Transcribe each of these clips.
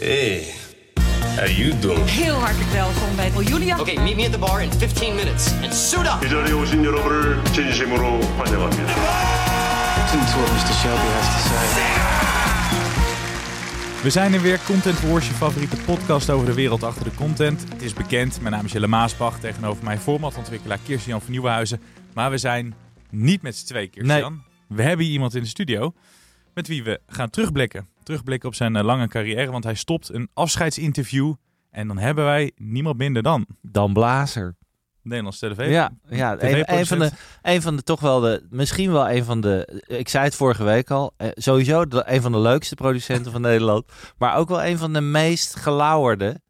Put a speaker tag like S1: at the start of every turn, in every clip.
S1: Hey, how you doing?
S2: Heel hartelijk welkom bij Julia.
S3: Okay, meet me at the bar in 15 minutes and suit up.
S4: 이 자리에 오신 여러분을 진심으로 환영합니다.
S5: Listen to what Mr. Shelby has to say.
S6: We zijn er weer, Content Wars, je favoriete podcast over de wereld achter de content. Het is bekend, mijn naam is Jelle Maasbach, tegenover mij formatontwikkelaar Kirsten-Jan van Nieuwenhuizen. Maar we zijn niet met z'n twee, Kirsten-Jan. We hebben hier iemand in de studio met wie we gaan terugblikken. Terugblikken op zijn eh, lange carrière, want hij stopt een afscheidsinterview. En dan hebben wij niemand minder dan
S7: Dan Blazer.
S6: Nederlands televisie.
S7: Ja, ja een, een van de, een van de toch wel de, misschien wel een van de, ik zei het vorige week al, eh, sowieso de, een van de leukste producenten van Nederland, maar ook wel een van de meest gelauwerde.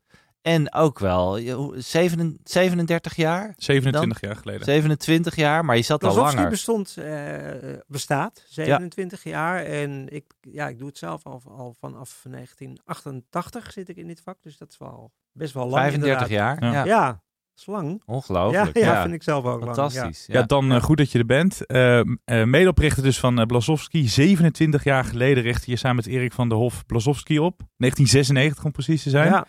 S7: En ook wel je- hoe- zeven- 37 jaar?
S6: 27 jaar geleden.
S7: 27 jaar, maar je zat al langer.
S8: bestond, eh, bestaat, 27 jaar. En ik, ja, ik doe het zelf al, al vanaf 1988 zit ik in dit vak. Dus dat is wel best wel lang
S7: 35
S8: inderdaad.
S7: jaar?
S6: Ja.
S8: Dat is lang.
S7: Ongelooflijk.
S8: ja,
S7: Ja,
S8: vind ik zelf ook lang.
S7: Fantastisch.
S6: Ja, dan eh, goed dat je er bent. Eh eh, medeoprichter dus van uh, Blazowski. 27 jaar geleden richtte je samen met Erik van der Hof Blazowski op. 1996 om precies te zijn.
S8: Ja.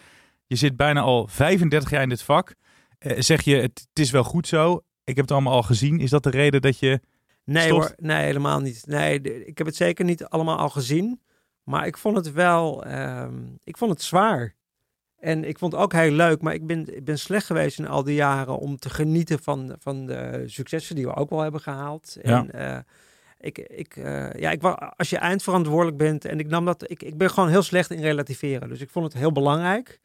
S6: Je zit bijna al 35 jaar in dit vak. Eh, zeg je, het, het is wel goed zo. Ik heb het allemaal al gezien. Is dat de reden dat je...
S8: Nee
S6: Stopt?
S8: hoor, nee helemaal niet. Nee, ik heb het zeker niet allemaal al gezien. Maar ik vond het wel, ehm, ik vond het zwaar. En ik vond het ook heel leuk, maar ik ben, ik ben slecht geweest in al die jaren om te genieten van, van de successen die we ook wel hebben gehaald.
S6: Ja.
S8: En eh, ik, ik, eh, ja, ik, als je eindverantwoordelijk bent en ik nam dat, ik, ik ben gewoon heel slecht in relativeren. Dus ik vond het heel belangrijk.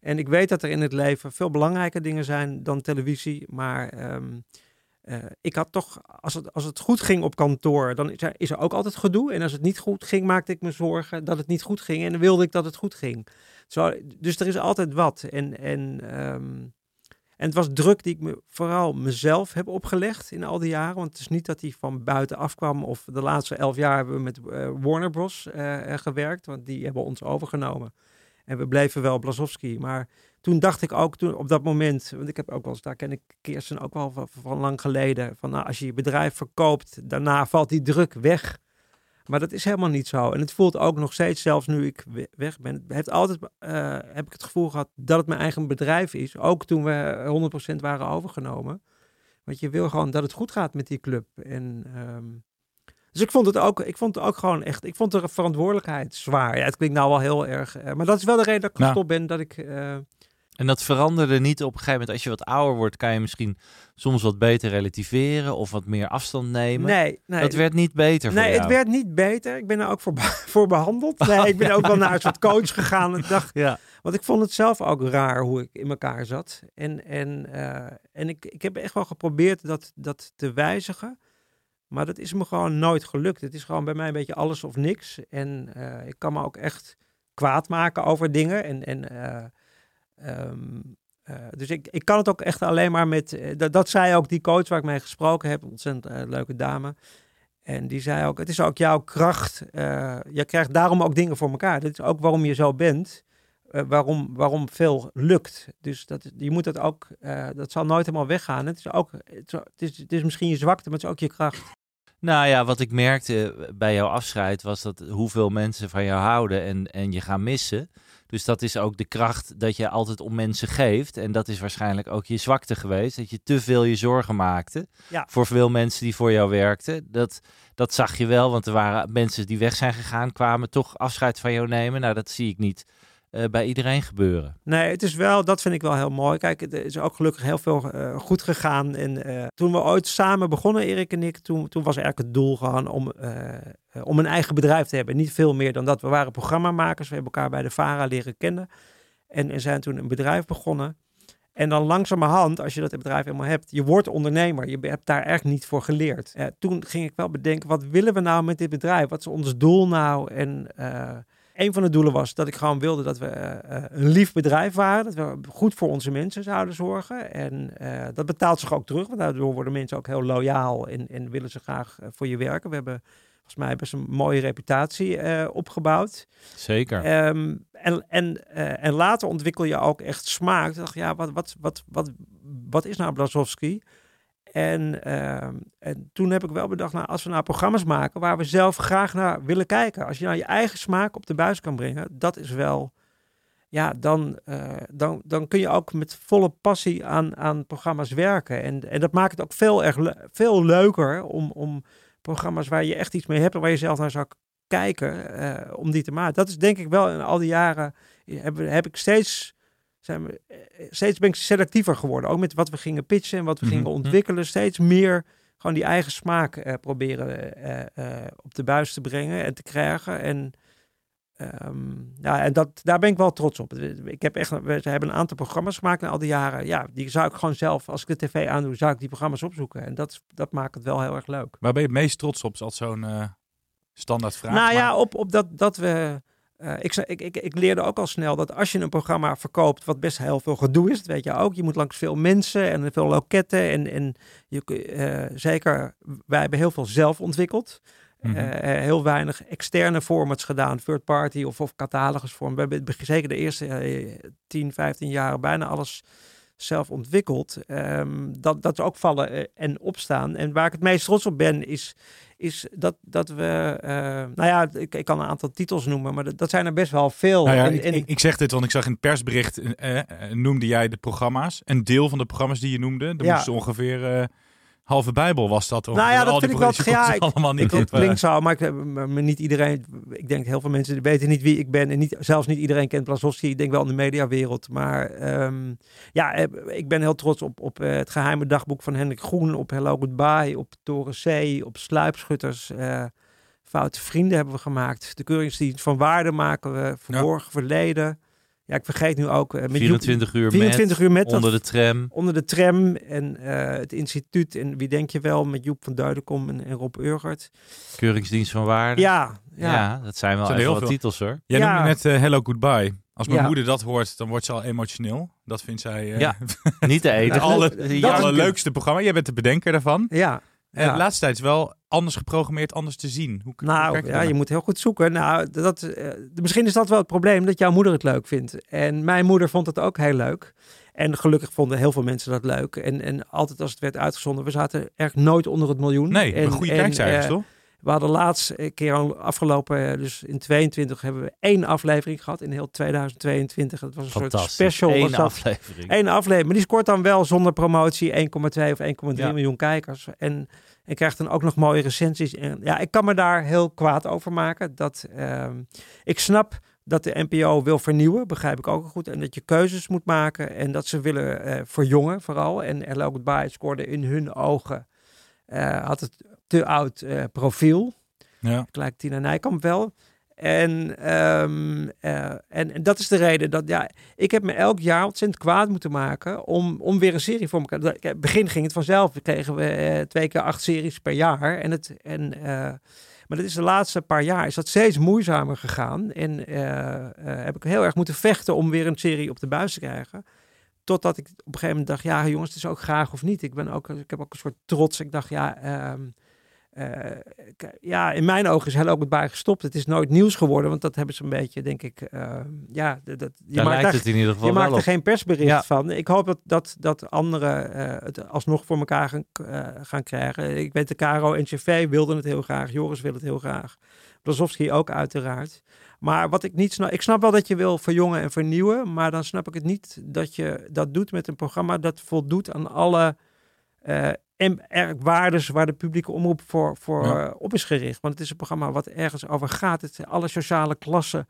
S8: En ik weet dat er in het leven veel belangrijke dingen zijn dan televisie. Maar ehm, eh, ik had toch, als het, als het goed ging op kantoor, dan is er, ook altijd gedoe. En als het niet goed ging, maakte ik me zorgen dat het niet goed ging. En dan wilde ik dat het goed ging. Zo, dus er is altijd wat. En, en, ehm, en het was druk die ik me vooral mezelf heb opgelegd in al die jaren. Want het is niet dat die van buiten afkwam. Of de laatste elf jaar hebben we met eh, Warner Bros. eh, gewerkt. Want die hebben ons overgenomen. En we bleven wel Blazowski. Maar toen dacht ik ook toen op dat moment, want ik heb ook wel eens, daar ken ik Kirsten ook wel van, lang geleden, van nou, als je je bedrijf verkoopt, daarna valt die druk weg. Maar dat is helemaal niet zo. En het voelt ook nog steeds, zelfs nu ik we- weg ben, heeft altijd, eh, heb ik het gevoel gehad dat het mijn eigen bedrijf is. Ook toen we 100% waren overgenomen. Want je wil gewoon dat het goed gaat met die club. En, ehm, dus ik vond het ook, ik vond het ook gewoon echt, ik vond de verantwoordelijkheid zwaar. Ja, het klinkt nou wel heel erg, eh, maar dat is wel de reden dat ik
S6: Nou.
S8: gestopt ben, dat ik... eh,
S7: En dat veranderde niet op een gegeven moment. Als je wat ouder wordt, kan je misschien soms wat beter relativeren of wat meer afstand nemen.
S8: Nee, nee.
S7: dat werd niet beter voor
S8: Nee,
S7: jou.
S8: het werd niet beter. Ik ben er ook voor, voor behandeld. Nee, ik ben ook wel naar een soort coach gegaan. En dacht,
S7: Ja.
S8: want ik vond het zelf ook raar hoe ik in elkaar zat. En, en, eh, en ik, ik heb echt wel geprobeerd dat, dat te wijzigen. Maar dat is me gewoon nooit gelukt. Het is gewoon bij mij een beetje alles of niks. En eh, ik kan me ook echt kwaad maken over dingen. En, en, eh, ehm, eh, dus ik, ik kan het ook echt alleen maar met... dat, zei ook die coach waar ik mee gesproken heb. Ontzettend leuke dame. En die zei ook, het is ook jouw kracht. je krijgt daarom ook dingen voor elkaar. Dat is ook waarom je zo bent. waarom, waarom veel lukt. Dus dat, je moet dat ook, dat zal nooit helemaal weggaan. Het is ook, het is, het is misschien je zwakte, maar het is ook je kracht.
S7: Nou ja, wat ik merkte bij jouw afscheid was dat hoeveel mensen van jou houden en, en je gaan missen. Dus dat is ook de kracht dat je altijd om mensen geeft. En dat is waarschijnlijk ook je zwakte geweest. Dat je te veel je zorgen maakte
S8: Ja.
S7: voor veel mensen die voor jou werkten. Dat, dat zag je wel, want er waren mensen die weg zijn gegaan, kwamen toch afscheid van jou nemen. Nou, dat zie ik niet eh, bij iedereen gebeuren.
S8: Nee, het is wel, dat vind ik wel heel mooi. Kijk, het is ook gelukkig heel veel eh, goed gegaan. En eh, toen we ooit samen begonnen, Erik en ik, toen, was eigenlijk het doel gewoon om, om een eigen bedrijf te hebben. Niet veel meer dan dat. We waren programmamakers, we hebben elkaar bij de VARA leren kennen. En, en zijn toen een bedrijf begonnen. En dan langzamerhand, als je dat bedrijf helemaal hebt, je wordt ondernemer. Je hebt daar echt niet voor geleerd. Toen ging ik wel bedenken, wat willen we nou met dit bedrijf? Wat is ons doel nou? En een van de doelen was dat ik gewoon wilde dat we uh, een lief bedrijf waren. Dat we goed voor onze mensen zouden zorgen. En dat betaalt zich ook terug, want daardoor worden mensen ook heel loyaal en, en willen ze graag voor je werken. We hebben volgens mij best een mooie reputatie opgebouwd.
S7: Zeker.
S8: Um, en, en, en later ontwikkel je ook echt smaak. Ik dacht, ja, wat, wat, wat, wat, wat is nou Blazowski? En, uh, en toen heb ik wel bedacht, nou, als we nou programma's maken waar we zelf graag naar willen kijken. Als je nou je eigen smaak op de buis kan brengen, dat is wel, ja, dan, uh, dan, dan kun je ook met volle passie aan, aan programma's werken. En, en dat maakt het ook veel, erg veel leuker om, om programma's waar je echt iets mee hebt en waar je zelf naar zou kijken uh, om die te maken. Dat is denk ik wel in al die jaren heb, heb ik steeds, zijn we, eh, steeds ben ik selectiever geworden. Ook met wat we gingen pitchen en wat we mm -hmm. gingen ontwikkelen. Steeds meer gewoon die eigen smaak uh, proberen op de buis te brengen en te krijgen. En Um, ja, en dat, daar ben ik wel trots op. Ik heb echt, we hebben een aantal programma's gemaakt in al die jaren. Ja, die zou ik gewoon zelf, als ik de tv aandoe, zou ik die programma's opzoeken. En dat, dat maakt het wel heel erg leuk.
S6: Waar ben je het meest trots op, als zo'n uh, standaard vraag?
S8: Nou ja, op, op dat, dat we... Uh, ik, ik, ik, ik leerde ook al snel dat als je een programma verkoopt, wat best heel veel gedoe is, dat weet je ook. Je moet langs veel mensen en veel loketten. En, en je, uh, zeker, wij hebben heel veel zelf ontwikkeld. Mm -hmm. uh, heel weinig externe formats gedaan, third party of, of catalogusvorm. We hebben zeker de eerste uh, 10, 15 jaar bijna alles zelf ontwikkeld. Um, dat, dat er ook vallen uh, en opstaan. En waar ik het meest trots op ben, is, is dat, dat we. Uh, nou ja, ik, ik, kan een aantal titels noemen, maar dat, dat zijn er best wel veel.
S6: Nou ja,
S8: en,
S6: ik,
S8: en,
S6: ik, ik, zeg dit, want ik zag in het persbericht. Uh, noemde jij de programma's. Een deel van de programma's die je noemde. Er ja. moesten ongeveer halve Bijbel was dat.
S8: Nou ja, dat
S6: al
S8: vind ik wel. Ja, ik,
S6: allemaal niet
S8: het klinkt zo, maar, ik, maar niet iedereen. Ik denk heel veel mensen weten niet wie ik ben en niet, zelfs niet iedereen kent Blazowski. Ik denk wel in de mediawereld, maar um, ja, ik ben heel trots op, op uh, het geheime dagboek van Hendrik Groen, op Hello Goodbye, op Toren C, op Sluipschutters. Uh, Foute vrienden hebben we gemaakt. De keuringsdienst van waarde maken we. Verborgen ja. verleden. Ja, ik vergeet nu ook... Uh, met
S7: 24 uur
S8: 24
S7: met,
S8: uur met
S7: onder
S8: dat,
S7: de tram.
S8: Onder de tram en uh, het instituut. En wie denk je wel, met Joep van Duidenkom en, en Rob Urgert.
S7: Keuringsdienst van Waarde.
S8: Ja.
S7: Ja, ja dat zijn wel zijn heel veel titels hoor.
S6: Jij ja. noemde net uh, Hello Goodbye. Als mijn ja. moeder dat hoort, dan wordt ze al emotioneel. Dat vindt zij...
S7: ja, niet de enige.
S6: alle, het allerleukste programma. Jij bent de bedenker daarvan.
S8: Ja.
S6: En ja. de laatste tijd is wel anders geprogrammeerd, anders te zien. Hoe,
S8: nou,
S6: hoe
S8: ja, je moet heel goed zoeken. Nou, dat, uh, misschien is dat wel het probleem, dat jouw moeder het leuk vindt. En mijn moeder vond het ook heel leuk. En gelukkig vonden heel veel mensen dat leuk. En, en altijd als het werd uitgezonden, we zaten echt nooit onder het miljoen.
S6: Nee,
S8: en,
S6: goede kijkcijfers, uh, toch?
S8: We hadden laatst een keer afgelopen, dus in 22 hebben we één aflevering gehad in heel 2022. Dat was een soort special.
S7: Eén aflevering.
S8: Eén aflevering. Maar die scoort dan wel zonder promotie 1,2 of 1,3 ja. miljoen kijkers. En en krijgt dan ook nog mooie recensies. En ja, ik kan me daar heel kwaad over maken. Dat, uh, ik snap dat de NPO wil vernieuwen, begrijp ik ook goed. En dat je keuzes moet maken en dat ze willen uh, verjongen vooral. En Hello Goodbye scoorde in hun ogen, uh, had het te oud uh, profiel.
S6: Ja.
S8: Lijkt Tina Nijkamp wel. En, um, uh, en, en, dat is de reden dat ja, ik heb me elk jaar ontzettend kwaad moeten maken om, om weer een serie voor elkaar. In het begin ging het vanzelf. We kregen we uh, twee keer acht series per jaar. En het, en, uh, maar dat is de laatste paar jaar is dat steeds moeizamer gegaan. En heb ik heel erg moeten vechten om weer een serie op de buis te krijgen. Totdat ik op een gegeven moment dacht, ja jongens, het is ook graag of niet. Ik, ben ook, ik heb ook een soort trots. Ik dacht, ja... Um, uh, ja, in mijn ogen is Hello Goodbye gestopt. Het is nooit nieuws geworden, want dat hebben ze een beetje, denk ik, uh, ja, dat, je
S7: Daar
S8: maakt
S7: lijkt het in ieder geval
S8: Je maakt er
S7: op.
S8: geen persbericht ja. van. Ik hoop dat, dat, dat anderen uh, het alsnog voor elkaar gaan, gaan krijgen. Ik weet, de Caro en CV wilden het heel graag. Joris wil het heel graag. Blazowski ook uiteraard. Maar wat ik niet snap, ik snap wel dat je wil verjongen en vernieuwen, maar dan snap ik het niet dat je dat doet met een programma dat voldoet aan alle uh, en waardes waar de publieke omroep voor, voor ja. uh, op is gericht. Want het is een programma wat ergens over gaat. Het alle sociale klassen.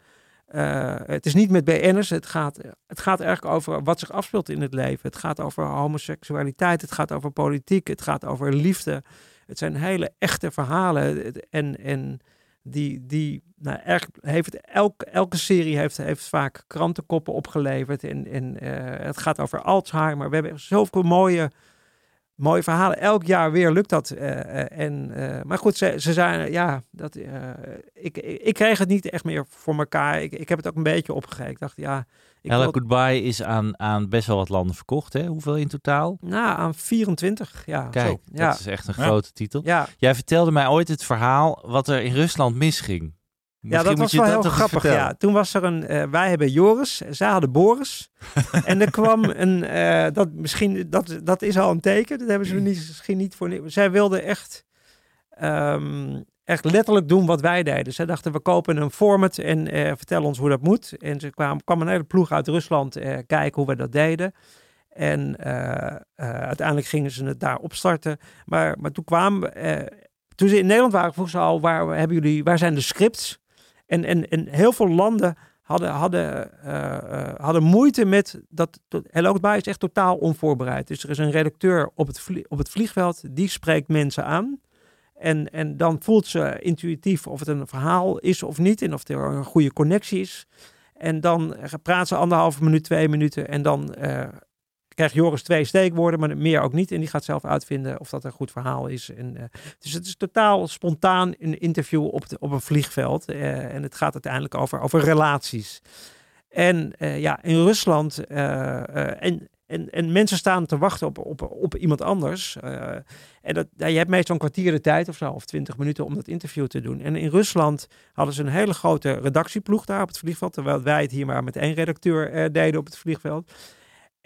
S8: Uh, het is niet met BN'ers. Het gaat, het gaat eigenlijk over wat zich afspeelt in het leven. Het gaat over homoseksualiteit. Het gaat over politiek. Het gaat over liefde. Het zijn hele echte verhalen. En, en Die, die nou, heeft elk, elke serie heeft, heeft vaak krantenkoppen opgeleverd. En, en eh, het gaat over Alzheimer. We hebben zoveel mooie, mooie verhalen. Elk jaar weer lukt dat. eh, eh, en, eh, maar goed, ze, ze zijn, ja, dat, eh, ik, ik, ik kreeg het niet echt meer voor elkaar. Ik, ik heb het ook een beetje opgegeven. Ik dacht, ja... Ik
S7: Hello
S8: wil-
S7: Goodbye is aan, aan best wel wat landen verkocht. Hè? Hoeveel in totaal?
S8: Nou, aan 24, ja.
S7: Kijk,
S8: zo.
S7: dat
S8: ja.
S7: is echt een
S6: Ja.
S7: grote titel.
S8: Ja,
S7: Jij vertelde mij ooit het verhaal wat er in Rusland misging.
S8: Ja, dat was wel
S7: dat
S8: heel grappig. Ja. Toen was er een, eh, wij hebben Joris, zij hadden Boris. en er kwam een, eh, dat misschien, dat, dat is al een teken. Dat hebben ze niet, misschien niet voor. Zij wilden echt, ehm, echt letterlijk doen wat wij deden. Zij dachten, we kopen een format en eh vertellen ons hoe dat moet. En ze kwamen, kwam een hele ploeg uit Rusland kijken hoe we dat deden. En uiteindelijk gingen ze het daar opstarten. Maar, maar toen kwamen, eh, toen ze in Nederland waren, vroegen ze al, waar, hebben jullie, waar zijn de scripts? En, en, en heel veel landen hadden, hadden, eh, eh, hadden moeite met dat. Hello Goodbye is echt totaal onvoorbereid. Dus er is een redacteur op het, op het vliegveld, die spreekt mensen aan. En, en dan voelt ze intuïtief of het een verhaal is of niet. En of er een goede connectie is. En dan praat ze anderhalve minuut, twee minuten. En dan eh, krijgt Joris twee steekwoorden, maar meer ook niet. En die gaat zelf uitvinden of dat een goed verhaal is. En, eh, dus het is totaal spontaan een interview op, op een vliegveld. eh, en het gaat uiteindelijk over, over relaties. En eh, ja, in Rusland. en, en, en mensen staan te wachten op, op, op iemand anders. en dat, je hebt meestal een kwartier de tijd of zo, of twintig minuten om dat interview te doen. En in Rusland hadden ze een hele grote redactieploeg daar op het vliegveld. Terwijl wij het hier maar met één redacteur deden op het vliegveld.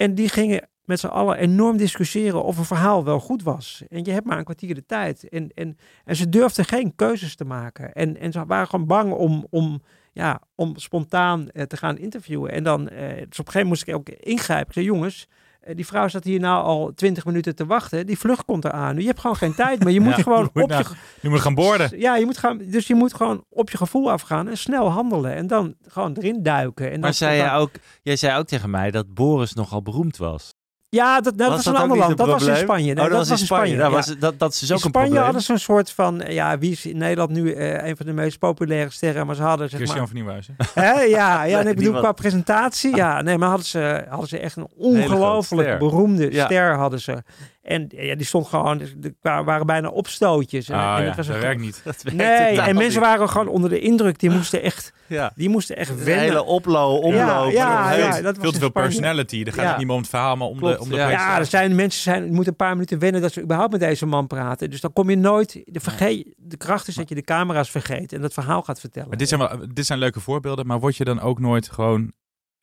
S8: En die gingen met z'n allen enorm discussiëren of een verhaal wel goed was. En je hebt maar een kwartier de tijd. En, en, en ze durfden geen keuzes te maken. En, en ze waren gewoon bang om, om, ja, om spontaan eh, te gaan interviewen. En dan, eh, dus op een gegeven moment moest ik ook ingrijpen. Ik zei, jongens, die vrouw staat hier nou al twintig minuten te wachten. Die vlucht komt eraan. Je hebt gewoon geen tijd meer. Je moet
S6: Ja,
S8: gewoon
S6: je moet
S8: op
S6: nou-
S8: je...
S6: moet gaan boorden.
S8: Ja, je moet gaan, dus je moet gewoon op je gevoel afgaan en snel handelen. En dan gewoon erin duiken. En
S7: Maar
S8: dan,
S7: zei
S8: dan-
S7: jij, ook, jij zei ook tegen mij dat Boris nogal beroemd was.
S8: Ja, dat, dat
S7: Was
S8: was,
S7: dat
S8: een ander land. Dat was in? Spanje. Nee,
S7: oh, dat, was in Spanje.
S8: Ja.
S7: was, dat, dat is dus
S8: in
S7: ook een
S8: Spanje hadden ze een soort van, ja, wie is in Nederland nu eh, een van de meest populaire sterren, maar ze hadden zeg
S6: Christian
S8: maar,
S6: van Nieuwhuizen.
S8: hè, ja, ja, nee, ik bedoel qua presentatie, ja, nee, maar hadden ze, hadden ze echt een ongelooflijk
S7: ster.
S8: beroemde
S7: Ja.
S8: ster hadden ze. En ja, die stond gewoon, er wa- waren bijna opstootjes. En,
S6: Ah
S8: en
S6: ja,
S8: het was
S6: dat
S8: een-
S6: werkt niet.
S7: Dat werkt
S8: Nee, en mensen
S7: niet.
S8: waren gewoon onder de indruk. Die moesten echt,
S7: Ja.
S8: die moesten echt
S7: Een
S8: wennen.
S7: hele oplo, omloop.
S8: Ja, ja,
S7: Heel-
S8: ja, dat was
S6: Veel te veel personality. Dan gaat
S8: Ja.
S6: het niet meer om het verhaal, maar om
S7: Klopt,
S6: de, om de
S7: ja.
S8: Er zijn mensen zijn, moeten een paar minuten wennen dat ze überhaupt met deze man praten. Dus dan kom je nooit. De, vergeet, de kracht is dat je de camera's vergeet en dat verhaal gaat vertellen.
S6: Maar dit zijn, wel, dit zijn leuke voorbeelden, maar word je dan ook nooit gewoon eh,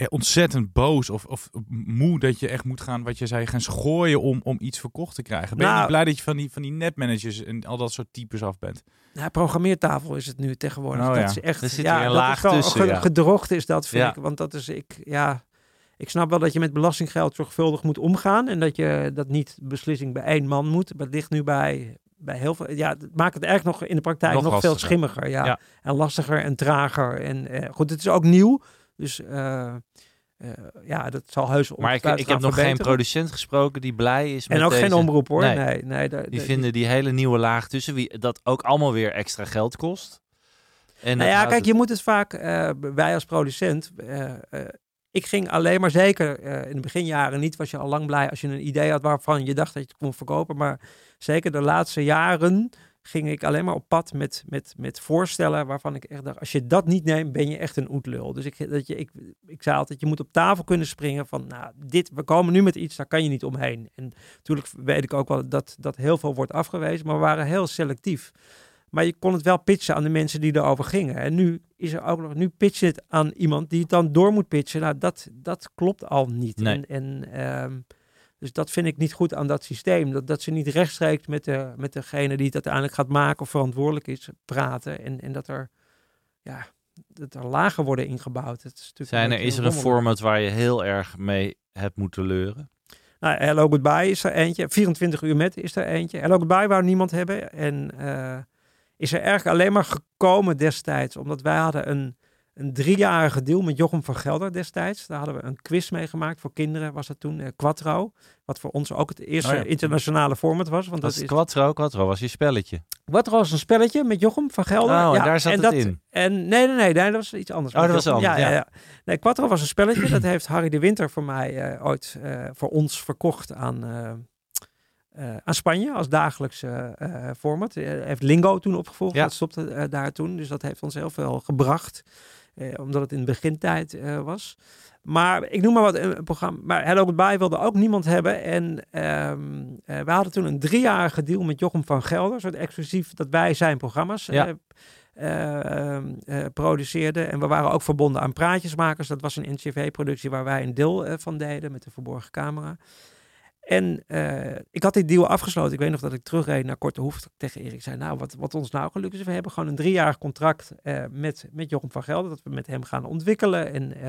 S6: ontzettend boos of, of moe dat je echt moet gaan, wat je zei, gaan schooien om, om iets verkocht te krijgen? Ben je
S8: Nou-
S6: niet blij dat je van die, van die netmanagers en al dat soort types af bent?
S8: Nou, programmeertafel is het nu tegenwoordig.
S6: Oh,
S8: dat
S6: ja.
S8: is echt.
S7: Er zit
S8: ja,
S7: een
S8: dat
S7: laag
S8: is wel
S7: tussen, ja.
S8: Gedrocht is dat, vind
S7: Ja.
S8: ik. Want dat is ik. Ja, ik snap wel dat je met belastinggeld zorgvuldig moet omgaan en dat je dat niet beslissing bij één man moet. Maar het ligt nu bij. Bij heel veel, ja, het maakt het eigenlijk nog in de praktijk
S6: Nog
S8: nog, veel schimmiger. Ja.
S6: Ja.
S8: En lastiger en trager. En eh, goed, het is ook nieuw. Dus eh, eh, ja, dat zal heus
S7: Maar ik, ik heb nog geen producent gesproken die blij is met
S8: En ook
S7: deze.
S8: geen omroep hoor.
S7: Nee.
S8: Nee,
S7: Die vinden die hele nieuwe laag tussen, wie, dat ook allemaal weer extra geld kost. En
S8: Nou ja, kijk,
S7: het-
S8: je moet het vaak, eh, wij als producent, ik ging alleen maar zeker in de beginjaren niet, was je al lang blij als je een idee had waarvan je dacht dat je het kon verkopen, maar zeker de laatste jaren ging ik alleen maar op pad met, met, met voorstellen waarvan ik echt dacht, als je dat niet neemt, ben je echt een oetlul. Dus ik, dat je, ik, ik zei altijd, je moet op tafel kunnen springen van, nou, dit, we komen nu met iets, daar kan je niet omheen. En natuurlijk weet ik ook wel dat, dat heel veel wordt afgewezen, maar we waren heel selectief. Maar je kon het wel pitchen aan de mensen die erover gingen. En nu is er ook nog, nu pitch je het aan iemand die het dan door moet pitchen. Nou, dat, dat klopt al niet.
S7: Nee.
S8: En, en, ehm, dus dat vind ik niet goed aan dat systeem. Dat, dat ze niet rechtstreeks met, de, met degene die het uiteindelijk gaat maken of verantwoordelijk is, praten. En, en dat er, ja, dat er lagen worden ingebouwd. Het is, natuurlijk
S7: Zijn er, is er een format waar je heel erg mee hebt moeten leuren?
S8: Nou, Hello Goodbye is er eentje. 24 uur met is er eentje. Hello Goodbye wou niemand hebben. En eh, is er eigenlijk alleen maar gekomen destijds. Omdat wij hadden een, een driejarige deal met Jochem van Gelder destijds. Daar hadden we een quiz mee gemaakt voor kinderen, was dat toen. Uh, Quattro, wat voor ons ook het eerste
S7: Oh ja.
S8: internationale format was. Want
S7: Dat
S8: dat
S7: is Quattro. Quattro was je spelletje.
S8: Quattro was een spelletje met Jochem van Gelder.
S7: Oh, en
S8: ja,
S7: daar zat
S8: en
S7: het
S8: dat,
S7: in.
S8: En nee, nee, nee, nee, dat was iets anders.
S7: Oh, dat was anders,
S8: Ja,
S7: ja.
S8: ja. Nee, Quattro was een spelletje. dat heeft Harry de Winter voor mij eh, ooit eh, voor ons verkocht aan, eh, eh, aan Spanje als dagelijkse eh, format. Heeft Lingo toen opgevolgd.
S7: Ja.
S8: Dat stopte eh, daar toen. Dus dat heeft ons heel veel gebracht. Eh, omdat het in de begintijd eh, was. Maar ik noem maar wat een, programma. Maar Hello Goodbye wilde ook niemand hebben. En ehm, eh, we hadden toen een driejarige deal met Jochem van Gelder. Soort exclusief dat wij zijn programma's
S7: Ja.
S8: eh, eh, ehm, eh, produceerden. En we waren ook verbonden aan Praatjesmakers. Dat was een NCV-productie waar wij een deel eh, van deden met de verborgen camera. En eh, ik had die deal afgesloten. Ik weet nog dat ik terugreed naar Korte Hoef. tegen Erik zei, nou, wat, wat ons nou gelukt is, we hebben gewoon een driejarig contract eh, met, met Jochem van Gelder. Dat we met hem gaan ontwikkelen. En,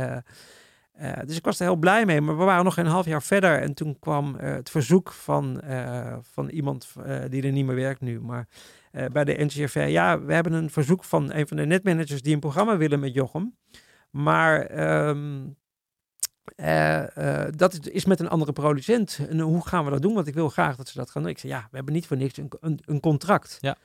S8: eh, dus ik was er heel blij mee. Maar we waren nog een half jaar verder. En toen kwam het verzoek van, van iemand die er niet meer werkt nu. Maar bij de NCRV, ja, we hebben een verzoek van een van de netmanagers die een programma willen met Jochem. Maar ehm, eh, eh, dat is, is met een andere producent. En hoe gaan we dat doen? Want ik wil graag dat ze dat gaan doen. Ik zei, ja, we hebben niet voor niks een, een, een contract.
S7: Ja.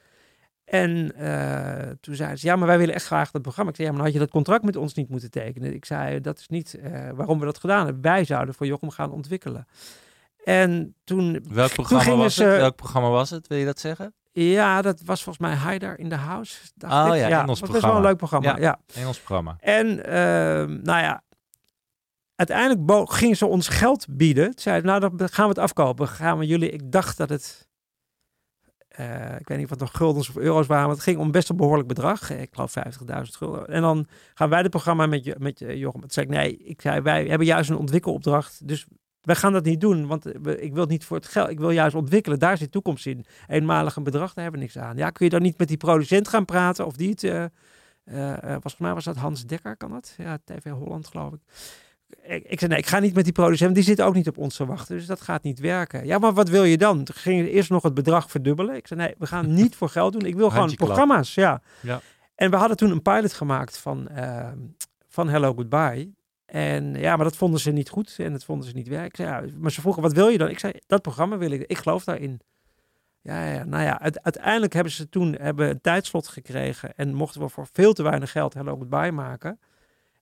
S8: En eh, toen zeiden ze, ja, maar wij willen echt graag dat programma. Ik zei, ja, maar dan had je dat contract met ons niet moeten tekenen. Ik zei, dat is niet waarom we dat gedaan hebben. Wij zouden voor Jochem gaan ontwikkelen. En toen,
S7: Welk
S8: toen
S7: programma was
S8: ze...
S7: het? Welk programma was het? Wil je dat zeggen?
S8: Ja, dat was volgens mij Haider in the House. dacht
S7: Oh
S8: ik.
S7: ja, Engels
S8: dat was wel een
S7: programma.
S8: leuk programma.
S7: Ja.
S8: Ja.
S7: Engels programma.
S8: En ehm, nou ja, uiteindelijk gingen ze ons geld bieden. Ze Zeiden, nou dan gaan we het afkopen. Gaan we jullie, ik dacht dat het, eh, ik weet niet of het nog guldens of euro's waren, het ging om best een behoorlijk bedrag. Ik geloof 50.000 gulden. En dan gaan wij het programma met, met Jochem. Toen zei ik, nee, ik zei, wij hebben juist een ontwikkelopdracht. Dus wij gaan dat niet doen, want ik wil het niet voor het geld. Ik wil juist ontwikkelen. Daar zit toekomst in. Eenmalig een bedrag, daar hebben we niks aan. Ja, kun je dan niet met die producent gaan praten of die het... was, volgens mij was dat Hans Dekker, kan dat? Ja, TV Holland geloof ik. Ik, ik zei, nee, ik ga niet met die producent, die zit ook niet op ons te wachten, dus dat gaat niet werken. Ja, maar wat wil je dan? Toen ging eerst nog het bedrag verdubbelen. Ik zei, nee, we gaan niet voor geld doen. Ik wil gewoon programma's, ja.
S7: Ja.
S8: En we hadden toen een pilot gemaakt van, eh, van Hello Goodbye. En ja, maar dat vonden ze niet goed en dat vonden ze niet werken. Zei, ja, maar ze vroegen, wat wil je dan? Ik zei, dat programma wil ik. Ik geloof daarin. Ja, ja, nou ja, uite- uiteindelijk hebben ze toen hebben een tijdslot gekregen en mochten we voor veel te weinig geld Hello Goodbye maken.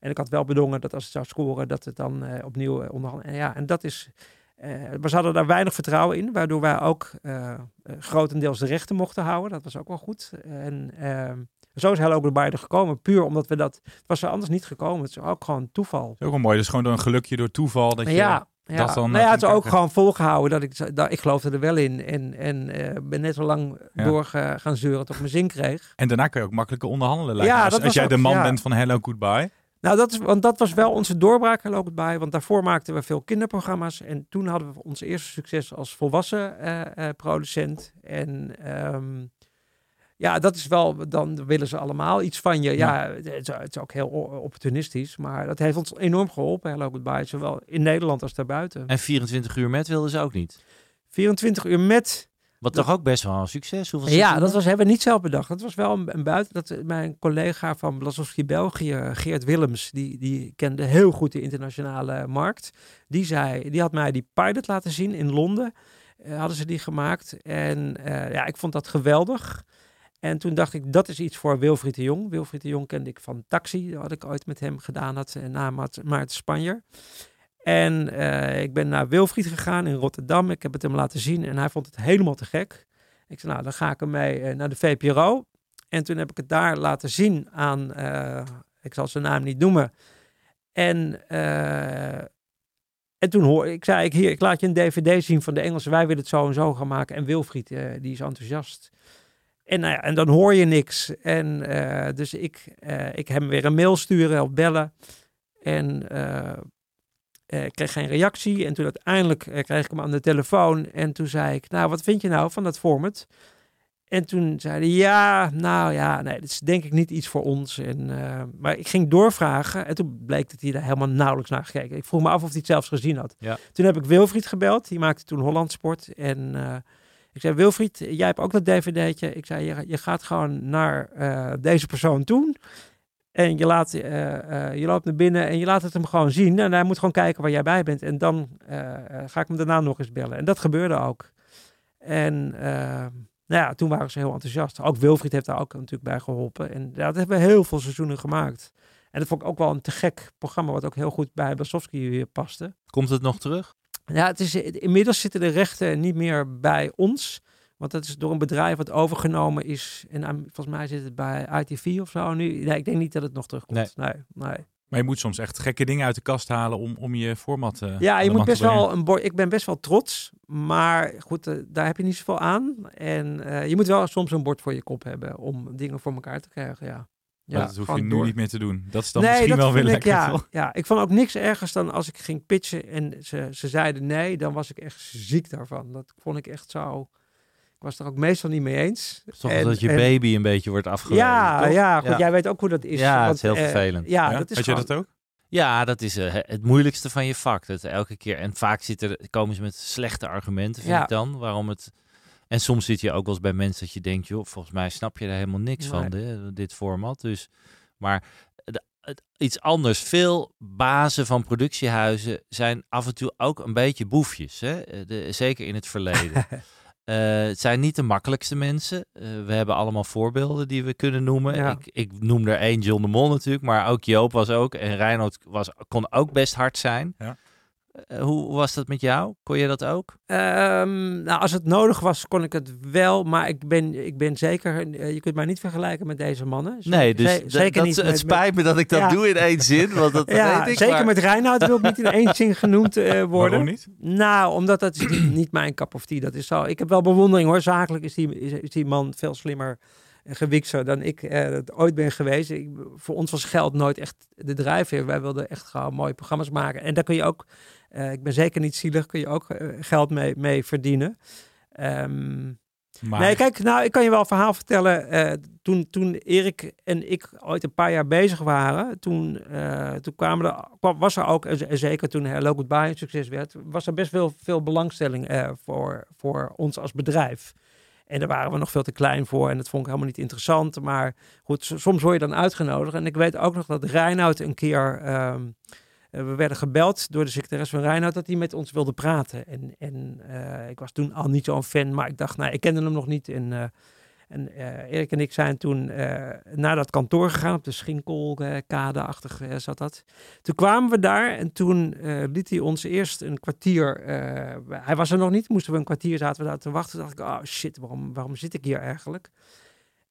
S8: En ik had wel bedongen dat als het zou scoren, dat het dan eh, opnieuw uh, onderhandelen. En ja, en dat is. eh we hadden daar weinig vertrouwen in, waardoor wij ook eh, eh, grotendeels de rechten mochten houden. Dat was ook wel goed. En eh, zo is Hello Goodbye er gekomen, puur omdat we dat. Het was er anders niet gekomen. Het is ook gewoon toeval.
S6: Dat is ook wel mooi. Dus gewoon door een gelukje, door toeval. Dat je,
S8: ja, ja.
S6: dat dan,
S8: nou
S6: eh,
S8: ja, het is ook gewoon volgehouden dat ik, dat, ik geloofde er wel in. En, en eh, ben net zo lang
S6: Ja.
S8: door gaan zeuren tot ik mijn zin kreeg.
S6: En daarna kun je ook makkelijker onderhandelen. lijkt
S8: Ja,
S6: als, jij de man
S8: ja.
S6: bent van Hello Goodbye.
S8: Nou, dat is, want dat was wel onze doorbraak er bij. Want daarvoor maakten we veel kinderprogramma's. En toen hadden we ons eerste succes als volwassen eh, eh, producent. En ehm, ja, dat is wel, dan willen ze allemaal iets van je. Ja, het, is, het is ook heel opportunistisch. Maar dat heeft ons enorm geholpen, Hello Goodbye. Zowel in Nederland als daarbuiten.
S7: En 24 uur met wilden ze ook niet.
S8: 24 uur met
S7: Wat toch ook best wel een succes. Hoeveel
S8: Ja, dat was, hebben we niet zelf bedacht. Dat was wel een, een buiten. Dat, eh, mijn collega van Blasowski België, Geert Willems, die, die kende heel goed de internationale markt. Die, zei, die had mij die pilot laten zien in Londen. Eh, hadden ze die gemaakt. En eh, ja, ik vond dat geweldig. En toen dacht ik, dat is iets voor Wilfried de Jong. Wilfried de Jong kende ik van Taxi, wat ik ooit met hem gedaan had eh, na Maart- Maarten Spanjer. En eh, ik ben naar Wilfried gegaan in Rotterdam. Ik heb het hem laten zien en hij vond het helemaal te gek. Ik zei, nou, dan ga ik ermee eh, naar de VPRO. En toen heb ik het daar laten zien aan, eh, ik zal zijn naam niet noemen. En, en toen hoor ik, zei ik, hier, ik laat je een dvd zien van de Engelse. Wij willen het zo en zo gaan maken. En Wilfried, die is enthousiast. En, nou en dan hoor je niks. En dus ik, ik hem weer een mail sturen of bellen. En eh, eh, ik kreeg geen reactie. En toen uiteindelijk eh, kreeg ik hem aan de telefoon. En toen zei ik, nou, wat vind je nou van dat format? En toen zei hij, ja, nou ja, nee, dat is denk ik niet iets voor ons. En, eh, maar ik ging doorvragen en toen bleek dat hij daar helemaal nauwelijks naar gekeken. Ik vroeg me af of hij het zelfs gezien had.
S7: Ja.
S8: Toen heb ik Wilfried gebeld, die maakte toen Holland Sport. En ik zei, Wilfried, jij hebt ook dat dvd'tje. Ik zei, je, je gaat gewoon naar deze persoon toe. En je, laat, eh, eh, je loopt naar binnen en je laat het hem gewoon zien. En hij moet gewoon kijken waar jij bij bent. En dan eh, ga ik hem daarna nog eens bellen. En dat gebeurde ook. En nou ja, toen waren ze heel enthousiast. Ook Wilfried heeft daar ook natuurlijk bij geholpen. En dat hebben we heel veel seizoenen gemaakt. En dat vond ik ook wel een te gek programma, wat ook heel goed bij Basowski paste.
S7: Komt het nog terug?
S8: Ja, het is, inmiddels zitten de rechten niet meer bij ons. Want dat is door een bedrijf wat overgenomen is. En volgens mij zit het bij ITV of zo nu. Nee, ik denk niet dat het nog terugkomt. Nee, nee.
S6: Maar je moet soms echt gekke dingen uit de kast halen om, om je format eh,
S8: Ja, je moet best wel een bord. Ik ben best wel trots. Maar goed, eh, daar heb je niet zoveel aan. En eh, je moet wel soms een bord voor je kop hebben om dingen voor elkaar te krijgen. Ja.
S6: Maar dat hoef je nu
S8: door.
S6: niet meer te doen. Dat is dan
S8: nee,
S6: misschien wel weer
S8: vind ik,
S6: lekker.
S8: ja, ja, ik vond ook niks ergers dan als ik ging pitchen en ze, ze zeiden nee, dan was ik echt ziek daarvan. Dat vond ik echt zo. Ik was er ook meestal niet mee eens.
S7: Toch
S8: En-
S7: dat je
S8: en-
S7: baby een beetje wordt afgeleid.
S8: Ja,
S7: toch?
S8: ja, goed, jij weet ook hoe dat is.
S7: Ja, het is heel
S8: eh,
S7: vervelend.
S8: ja,
S6: Ja?
S8: dat is
S6: Weet je dat ook?
S7: Ja, dat is eh, het moeilijkste van je vak. Dat elke keer. En vaak zit er, komen ze met slechte argumenten, vind
S8: Ja.
S7: ik dan. Waarom het. En soms zit je ook wel eens bij mensen dat je denkt, joh, volgens mij snap je er helemaal niks van, dit, dit format. Dus, maar de- het, iets anders. Veel bazen van productiehuizen zijn af en toe ook een beetje boefjes. Hè? Eh, De, zeker in het verleden. Eh, het zijn niet de makkelijkste mensen. Eh, we hebben allemaal voorbeelden die we kunnen noemen.
S8: Ja.
S7: Ik, ik noem er één, John de Mol natuurlijk, maar ook Joop was ook. En Reinoud was, kon ook best hard zijn.
S6: Ja.
S7: Eh, hoe was dat met jou? Kon je dat ook?
S8: Ehm, nou, als het nodig was, kon ik het wel. Maar ik ben, ik ben zeker. eh, je kunt mij niet vergelijken met deze mannen.
S7: Nee, dus
S8: ze- zeker
S7: dat,
S8: niet.
S7: het
S8: met-
S7: spijt me dat ik dat
S8: Ja.
S7: doe in één zin. Want dat
S8: Ja,
S7: weet ik.
S8: zeker
S7: maar-
S8: met Reinoud wil ik niet in één zin genoemd eh, worden.
S6: Waarom niet?
S8: Nou, omdat dat is niet, niet mijn cup of tea. Dat is zo. Ik heb wel bewondering hoor. Zakelijk is die, is, is die man veel slimmer en gewikser dan ik het ooit ben geweest. Ik, voor ons was geld nooit echt de drijfveer. Wij wilden echt gewoon mooie programma's maken. En daar kun je ook, eh, ik ben zeker niet zielig, kun je ook eh, geld mee, mee verdienen. Ehm,
S6: Maar
S8: Nee, kijk, nou, ik kan je wel een verhaal vertellen. Eh, toen, toen Erik en ik ooit een paar jaar bezig waren, toen, toen kwamen er, kwam, was er ook, en zeker toen Hello Goodbye een succes werd, was er best wel veel belangstelling voor, voor ons als bedrijf. En daar waren we nog veel te klein voor en dat vond ik helemaal niet interessant. Maar goed, soms word je dan uitgenodigd. En ik weet ook nog dat Reinoud een keer... ehm, eh, we werden gebeld door de secretaris van Reinoud dat hij met ons wilde praten. En, en eh, ik was toen al niet zo'n fan, maar ik dacht, nou, ik kende hem nog niet. En, eh, en eh, Erik en ik zijn toen eh, naar dat kantoor gegaan, op de Schinkelkade-achtig eh, zat dat. Toen kwamen we daar en toen eh, liet hij ons eerst een kwartier... eh, hij was er nog niet, moesten we een kwartier zaten we daar te wachten. Toen dacht ik, oh shit, waarom, waarom zit ik hier eigenlijk?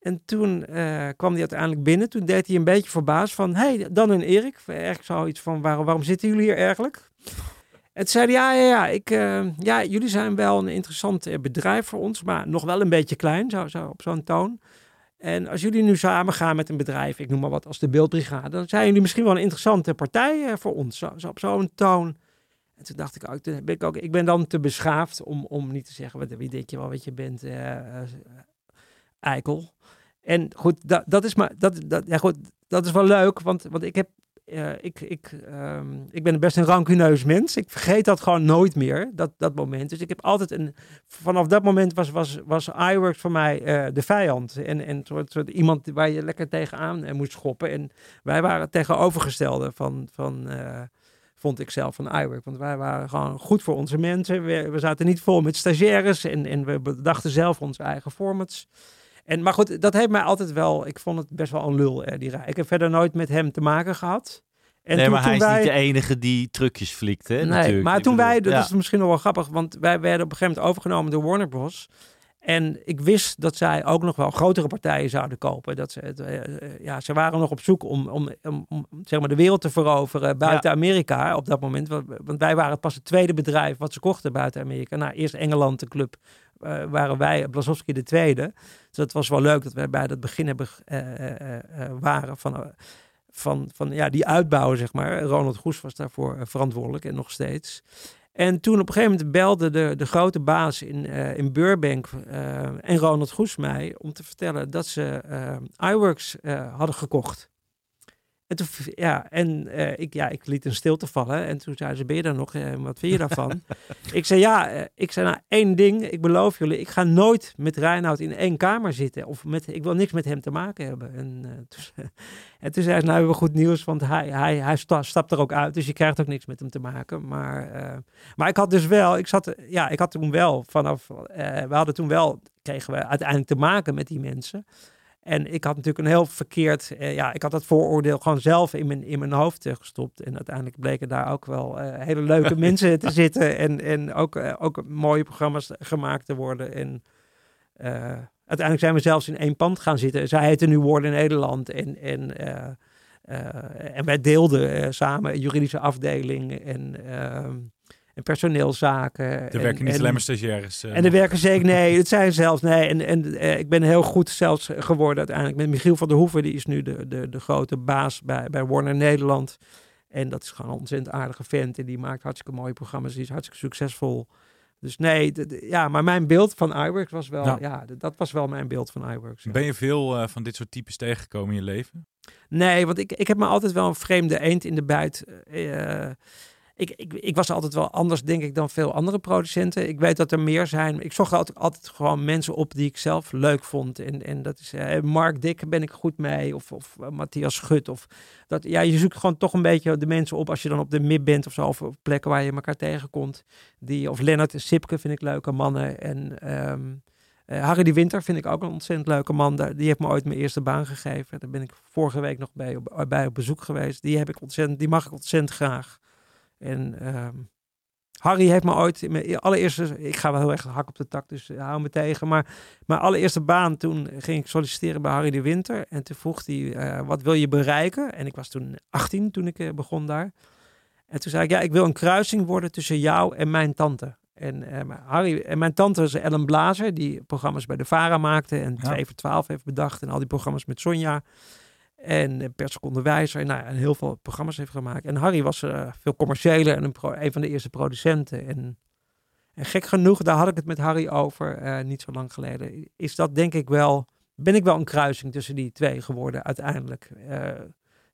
S8: En toen eh, kwam hij uiteindelijk binnen. Toen deed hij een beetje verbaasd van... hey, Dan en Erik. Eigenlijk zoiets van, waarom, waarom zitten jullie hier eigenlijk? En toen zei ja, ja, ja, ik, eh, ja, jullie zijn wel een interessant eh, bedrijf voor ons... maar nog wel een beetje klein, zo, zo, op zo'n toon. En als jullie nu samen gaan met een bedrijf, ik noem maar wat als de Beeldbrigade... dan zijn jullie misschien wel een interessante partij voor ons, zo, zo op zo'n toon. En toen dacht ik ook, ik ben dan te beschaafd om, om niet te zeggen, wat, wie denk je wel wat je bent, eh, eikel. En goed, dat, dat is maar, dat, dat, ja goed, dat is wel leuk, want, want ik heb, eh, ik, ik, ehm, ik ben best een rancuneus mens. Ik vergeet dat gewoon nooit meer, dat, dat moment. Dus ik heb altijd een, vanaf dat moment was, was, was iWorks voor mij eh, de vijand. En, en soort, soort iemand waar je lekker tegenaan eh, moest schoppen. En wij waren tegenovergestelde van, van vond ik zelf van iWork. Want wij waren gewoon goed voor onze mensen. We, we zaten niet vol met stagiaires en, en we bedachten zelf onze eigen formats. En, maar goed, dat heeft mij altijd wel... Ik vond het best wel een lul, eh, die rij. Ik heb verder nooit met hem te maken gehad. En
S7: nee,
S8: toen-
S7: maar hij
S8: toen
S7: is niet de enige die trucjes flikt, hè?
S8: Nee,
S7: natuurlijk.
S8: maar toen
S7: bedoel,
S8: wij, dat
S7: ja.
S8: is misschien nog wel grappig, want wij werden op een gegeven moment overgenomen door Warner Bros. En ik wist dat zij ook nog wel grotere partijen zouden kopen. Dat ze, eh, eh, ja, ze waren nog op zoek om, om, om, om, zeg maar de wereld te veroveren buiten Amerika op dat moment. Want, want wij waren pas het tweede bedrijf wat ze kochten buiten Amerika. Nou, eerst Engeland, de club, eh, waren wij, Blazowski de tweede. Dus dat was wel leuk dat wij bij dat begin hebben, eh, eh, waren van... van, van ja, die uitbouw, zeg maar. Ronald Goes was daarvoor verantwoordelijk en nog steeds. En toen op een gegeven moment belde de, de grote baas in, eh, in Burbank en Ronald Goes mij om te vertellen dat ze eh, iWorks hadden gekocht. En toen, ja, en eh, ik, ja, ik liet een stilte vallen. En toen zei ze, ben je daar nog? Uh, wat vind je daarvan? ik zei, ja, uh, ik zei, nou, één ding. Ik beloof jullie, ik ga nooit met Reinoud in één kamer zitten. Of met, ik wil niks met hem te maken hebben. En, toen, en toen zei ze, nou, hebben we goed nieuws. Want hij, hij, hij stapt er ook uit. Dus je krijgt ook niks met hem te maken. Maar, maar ik had dus wel, ik zat, ja, ik had toen wel vanaf, we hadden toen wel, kregen we uiteindelijk te maken met die mensen. En ik had natuurlijk een heel verkeerd, uh, ja, ik had dat vooroordeel gewoon zelf in mijn, in mijn hoofd uh, gestopt. En uiteindelijk bleken daar ook wel uh, hele leuke mensen te zitten en, en ook, ook mooie programma's gemaakt te worden. En uiteindelijk zijn we zelfs in één pand gaan zitten. Zij heette nu Woorden Nederland en, en, en wij deelden samen juridische afdeling en ehm, en personeelszaken.
S6: Er werken niet alleen maar stagiaires.
S8: Uh, en er werken zeker, nee, het zijn zelfs, nee. En, en uh, ik ben heel goed zelfs geworden uiteindelijk met Michiel van der Hoeven. Die is nu de, de, de grote baas bij, bij Warner Nederland. En dat is gewoon een ontzettend aardige vent. En die maakt hartstikke mooie programma's. Die is hartstikke succesvol. Dus nee, ja, maar mijn beeld van iWorks was wel, nou. ja, dat was wel mijn beeld van iWorks.
S6: Ben je veel uh, van dit soort types tegengekomen in je leven?
S8: Nee, want ik, ik heb me altijd wel een vreemde eend in de buit ik, ik, ik was altijd wel anders, denk ik, dan veel andere producenten. Ik weet dat er meer zijn. Ik zocht altijd, altijd gewoon mensen op die ik zelf leuk vond. En, en dat is uh, Mark Dick ben ik goed mee. Of, of uh, Matthias Schut. Of dat, ja, je zoekt gewoon toch een beetje de mensen op als je dan op de mid bent of zo. Of op plekken waar je elkaar tegenkomt. Die, of Lennart Sipke vind ik leuke mannen. En um, uh, Harry de Winter vind ik ook een ontzettend leuke man. Die heeft me ooit mijn eerste baan gegeven. Daar ben ik vorige week nog bij, bij op bezoek geweest. Die, heb ik ontzettend, die mag ik ontzettend graag. En ehm, Harry heeft me ooit in mijn allereerste, ik ga wel heel erg hak op de tak, dus hou me tegen. Maar mijn allereerste baan, toen ging ik solliciteren bij Harry de Winter. En toen vroeg hij, uh, wat wil je bereiken? En ik was toen 18 toen ik uh, begon daar. En toen zei ik, ja, ik wil een kruising worden tussen jou en mijn tante. En, uh, Harry, en mijn tante is Ellen Blazer, die programma's bij de VARA maakte en 2 voor 12 heeft bedacht. En al die programma's met Sonja. En per seconde wijzer. Nou, en heel veel programma's heeft gemaakt. En Harry was uh, veel commerciëler en een, van de eerste producenten. En, en, gek genoeg, daar had ik het met Harry over uh, niet zo lang geleden. Is dat denk ik wel, ben ik wel een kruising tussen die twee geworden uiteindelijk.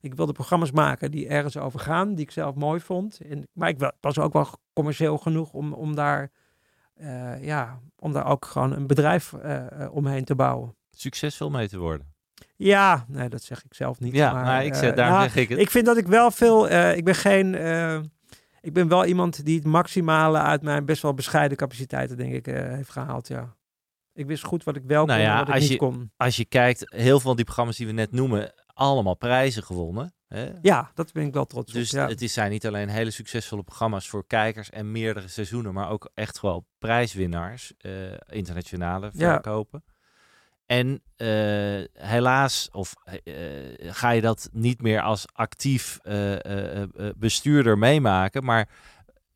S8: Ik wilde programma's maken die ergens over gaan, die ik zelf mooi vond. En, maar ik was ook wel commercieel genoeg om, om, daar, ja, om daar ook gewoon een bedrijf omheen te bouwen.
S7: Succesvol mee te worden.
S8: Ja, nee, dat zeg ik zelf niet.
S7: Ja,
S8: maar,
S7: maar ik zeg,
S8: uh,
S7: daar
S8: nou,
S7: zeg ik het.
S8: Ik vind dat ik wel veel. Uh, ik ben geen. Uh, ik ben wel iemand die het maximale uit mijn best wel bescheiden capaciteiten, denk ik, heeft gehaald. Ja. Ik wist goed wat ik wel
S7: nou
S8: kon
S7: ja,
S8: en wat ik
S7: als
S8: niet
S7: je,
S8: kon.
S7: Als je kijkt, heel veel van die programma's die we net noemen, allemaal prijzen gewonnen. Hè?
S8: Ja, dat ben ik wel trots
S7: dus
S8: op. Ja.
S7: het is, zijn niet alleen hele succesvolle programma's voor kijkers en meerdere seizoenen, maar ook echt wel prijswinnaars, internationale verkopen. Ja. En uh, helaas, of uh, ga je dat niet meer als actief bestuurder meemaken. Maar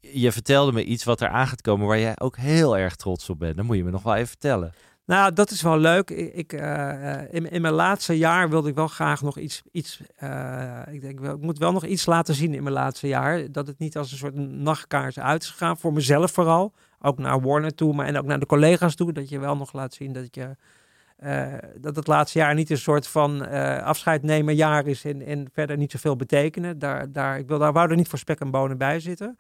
S7: je vertelde me iets wat er aan gaat komen waar jij ook heel erg trots op bent. Dan moet je me nog wel even vertellen.
S8: Nou, dat is wel leuk. Ik, ik in, in, mijn laatste jaar wilde ik wel graag nog iets. iets ik, denk, ik moet wel nog iets laten zien in mijn laatste jaar. Dat het niet als een soort nachtkaars uit is gegaan. Voor mezelf vooral. Ook naar Warner toe, maar en ook naar de collega's toe. Dat je wel nog laat zien dat je. Uh, dat het laatste jaar niet een soort van uh, afscheid nemen jaar is en, en verder niet zoveel betekenen. Daar, daar, ik wil, daar wou er niet voor spek en bonen bij zitten.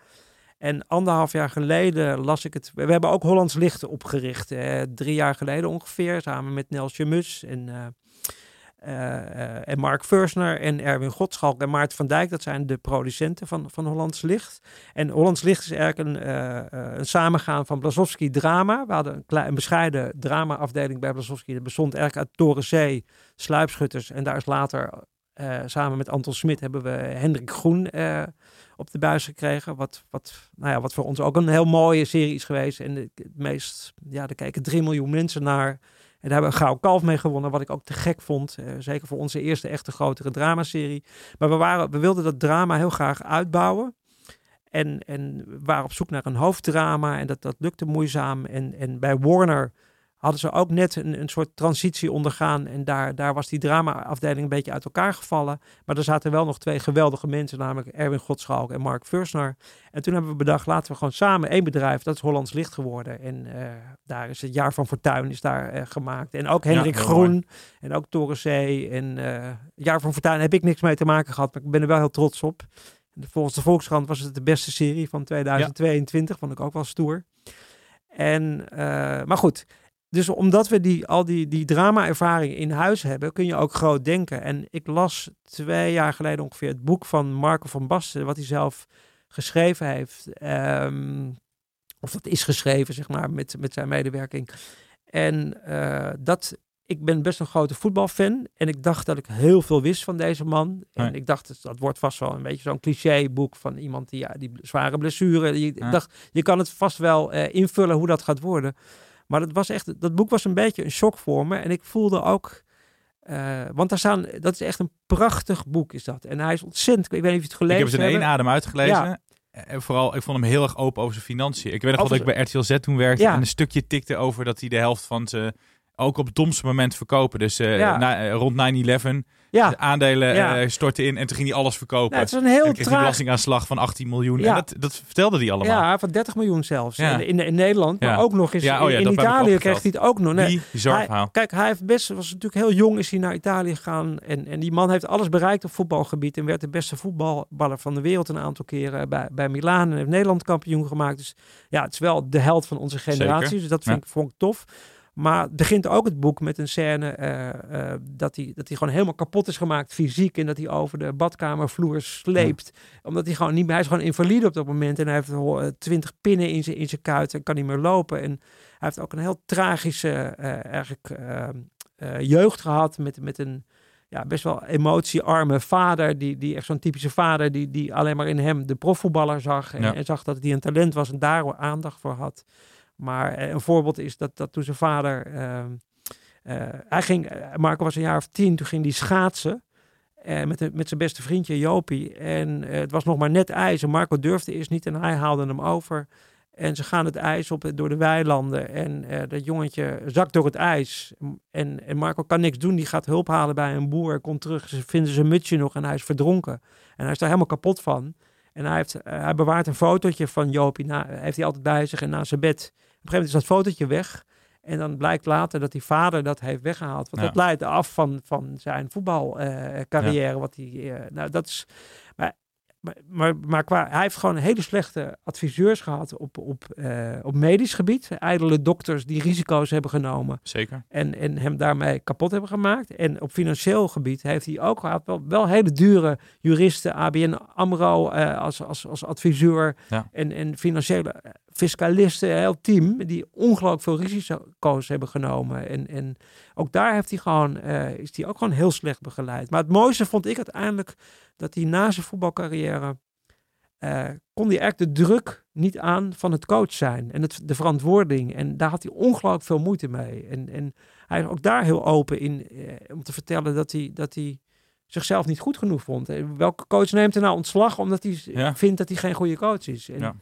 S8: En anderhalf jaar geleden las ik het. We hebben ook Hollands Licht opgericht. Drie jaar geleden ongeveer. Samen met Nelsje Mus en, en Mark Fursner en Erwin Godschalk en Maarten van Dijk. Dat zijn de producenten van, van Hollands Licht. En Hollands Licht is eigenlijk een, een samengaan van Blazowski Drama. We hadden een, klein, een bescheiden drama-afdeling bij Blazowski. Dat bestond eigenlijk uit Torenzee, Sluipschutters. En daar is later samen met Anton Smit hebben we Hendrik Groen op de buis gekregen. Wat, wat, nou ja, wat voor ons ook een heel mooie serie is geweest. En het meest, ja, daar kijken 3 miljoen mensen naar. En daar hebben we gouden kalf mee gewonnen, wat ik ook te gek vond. Uh, zeker voor onze eerste echte grotere dramaserie. Maar we, waren, we wilden dat drama heel graag uitbouwen. En, en waren op zoek naar een hoofddrama en dat, dat lukte moeizaam. En, en bij Warner hadden ze ook net een, een soort transitie ondergaan. En daar, daar was die drama-afdeling een beetje uit elkaar gevallen. Maar er zaten wel nog twee geweldige mensen, namelijk Erwin Godschalk en Mark Fursner. En toen hebben we bedacht, laten we gewoon samen één bedrijf, dat is Hollands Licht geworden. En uh, daar is het Jaar van Fortuin is daar uh, gemaakt. En ook Hendrik ja, Groen mooi. en ook Torensee. En uh, Jaar van Fortuin heb ik niks mee te maken gehad, maar ik ben er wel heel trots op. Volgens de Volkskrant was het de beste serie van 2022, ja. vond ik ook wel stoer. En, maar goed, dus omdat we die, al die, die drama-ervaring in huis hebben, kun je ook groot denken. En ik las twee jaar geleden ongeveer het boek van Marco van Basten, wat hij zelf geschreven heeft. Um, of dat is geschreven, zeg maar, met, met zijn medewerking. En uh, dat, ik ben best een grote voetbalfan. En ik dacht dat ik heel veel wist van deze man. En ik dacht, dat wordt vast wel een beetje zo'n clichéboek van iemand die, ja, die zware blessure. Ja. Ik dacht, je kan het vast wel uh, invullen hoe dat gaat worden. Maar dat, was echt, dat boek was een beetje een shock voor me. En ik voelde ook. Uh, want daar staan, dat is echt een prachtig boek, is dat. En hij is ontzettend. Ik weet niet of je het gelezen hebt.
S6: Ik heb het in één adem uitgelezen. Ja. En vooral, ik vond hem heel erg open over zijn financiën. Ik weet nog wel dat ik bij RTL Z toen werkte ja. en een stukje tikte over dat hij de helft van zijn ook op het domste moment verkopen. Dus uh, ja. na, uh, rond 9-11 ja. de aandelen ja. uh, stortten in en toen ging hij alles verkopen.
S8: Ja, het is een heel
S6: en kreeg
S8: traag...
S6: een belastingaanslag van 18 miljoen. Ja. En dat, dat vertelde hij allemaal.
S8: Ja, van 30 miljoen zelfs. In, in, in, Nederland, maar ook nog eens in, oh in Italië kreeg hij het ook nog.
S6: Nee, hij,
S8: kijk, hij heeft best, was natuurlijk heel jong, is hij naar Italië gegaan. En, en die man heeft alles bereikt op voetbalgebied en werd de beste voetballer van de wereld een aantal keren bij, bij Milaan en heeft Nederland kampioen gemaakt. Dus ja, het is wel de held van onze generatie. Zeker. Dus dat vind ik, vond ik tof. Maar begint ook het boek met een scène uh, uh, dat, hij, dat hij gewoon helemaal kapot is gemaakt fysiek. En dat hij over de badkamervloer sleept. Ja. Omdat hij gewoon niet meer, hij is gewoon invalide op dat moment. En hij heeft twintig pinnen in zijn, in zijn kuit en kan niet meer lopen. En hij heeft ook een heel tragische uh, eigenlijk, jeugd gehad met, met een ja, best wel emotiearme vader. Die, die echt zo'n typische vader die, die alleen maar in hem de profvoetballer zag. En, ja. en zag dat hij een talent was en daar aandacht voor had. Maar een voorbeeld is dat, dat toen zijn vader. Uh, uh, hij ging, Marco was een jaar of tien, toen ging hij schaatsen. Met, met zijn beste vriendje Jopie. En het was nog maar net ijs. En Marco durfde eerst niet en hij haalde hem over. En ze gaan het ijs op door de weilanden. En dat jongetje zakt door het ijs. En, en Marco kan niks doen. Die gaat hulp halen bij een boer. Komt terug. Ze vinden zijn mutsje nog en hij is verdronken. En hij is daar helemaal kapot van. En hij, heeft, hij bewaart een fotootje van Jopie. Heeft hij altijd bij zich en naast zijn bed gegeven moment is dat fotootje weg. En dan blijkt later dat die vader dat heeft weggehaald. Want ja. dat leidt af van, van zijn voetbalcarrière. Uh, ja. Wat hij, uh, nou, dat is. Maar, maar, maar, maar, qua, hij heeft gewoon hele slechte adviseurs gehad op, op, uh, op medisch gebied. Ijdele dokters die risico's hebben genomen.
S6: Zeker.
S8: En, en hem daarmee kapot hebben gemaakt. En op financieel gebied heeft hij ook gehad. Wel, wel hele dure juristen, ABN AMRO als, als, als adviseur.
S6: Ja.
S8: En, en financiële fiscalisten, een heel team, die ongelooflijk veel risico's hebben genomen. En, en ook daar heeft hij gewoon, uh, is hij ook gewoon heel slecht begeleid. Maar het mooiste vond ik uiteindelijk dat hij na zijn voetbalcarrière uh, kon hij echt de druk niet aan van het coach zijn en het, de verantwoording. En daar had hij ongelooflijk veel moeite mee. En, en hij is ook daar heel open in uh, om te vertellen dat hij, dat hij zichzelf niet goed genoeg vond. En welke coach neemt er nou ontslag omdat hij ja. vindt dat hij geen goede coach is? En,
S6: ja.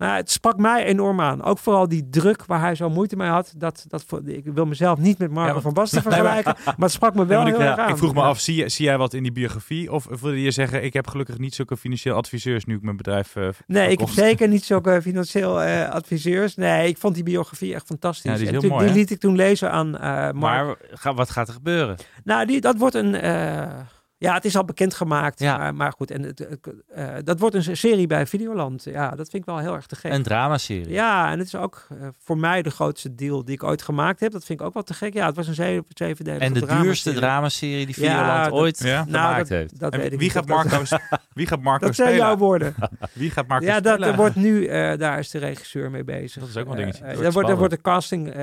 S8: Nou, het sprak mij enorm aan. Ook vooral die druk waar hij zo moeite mee had. Dat, dat, ik wil mezelf niet met Marco ja, van Basten vergelijken. maar, maar het sprak me wel
S6: ik,
S8: heel erg
S6: ja,
S8: aan.
S6: Ik vroeg me af, zie, zie jij wat in die biografie? Of wilde je zeggen, ik heb gelukkig niet zulke financieel adviseurs nu ik mijn bedrijf uh,
S8: Nee,
S6: verkocht.
S8: ik heb zeker niet zulke financieel uh, adviseurs. Nee, ik vond die biografie echt fantastisch.
S6: Ja, die, is
S8: en
S6: mooi,
S8: die liet ik toen lezen aan uh, Mark.
S7: Maar ga, wat gaat er gebeuren?
S8: Nou, die, dat wordt een... Ja, het is al bekendgemaakt. Ja. Maar, maar goed, en het, uh, dat wordt een serie bij Videoland. Ja, dat vind ik wel heel erg te gek.
S7: Een dramaserie.
S8: Ja, en het is ook uh, voor mij de grootste deal die ik ooit gemaakt heb. Dat vind ik ook wel te gek. Ja, het was een zeven, zevendelige
S7: En de
S8: drama
S7: duurste dramaserie die Videoland ja, dat, ooit ja? gemaakt
S8: nou, dat,
S7: heeft.
S8: Dat weet
S6: wie,
S8: ik
S6: gaat Marco, wie gaat Marco
S8: dat zijn jouw woorden.
S6: wie gaat Marco
S8: ja,
S6: spelen?
S8: dat er wordt nu, uh, daar is de regisseur mee bezig.
S6: Dat is ook wel een dingetje.
S8: Uh, daar, wordt, daar wordt de casting,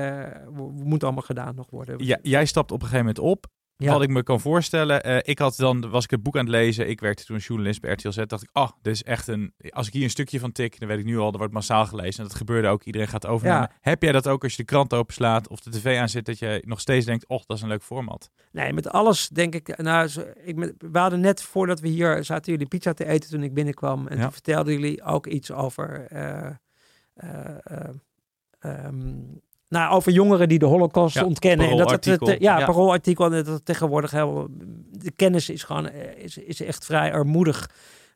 S8: moet allemaal gedaan nog worden.
S6: Ja, jij stapt op een gegeven moment op. Ja. Wat ik me kan voorstellen, uh, ik had dan, was ik het boek aan het lezen. Ik werkte toen als journalist bij RTL Z. Dacht ik, ah, oh, dit is echt een. Als ik hier een stukje van tik, dan weet ik nu al, er wordt massaal gelezen. En dat gebeurde ook. Iedereen gaat overnemen. Ja. Heb jij dat ook als je de krant openslaat of de tv aanzet, dat je nog steeds denkt, oh, dat is een leuk format?
S8: Nee, met alles denk ik. Nou, ik, we hadden net voordat we hier zaten jullie pizza te eten toen ik binnenkwam. En ja. toen vertelden jullie ook iets over. Uh, uh, um, nou, over jongeren die de holocaust
S6: Ja,
S8: ontkennen. En dat het, ja,
S7: Ja.
S8: paroolartikel. En dat tegenwoordig heel, de kennis is gewoon eh, is, is echt vrij armoedig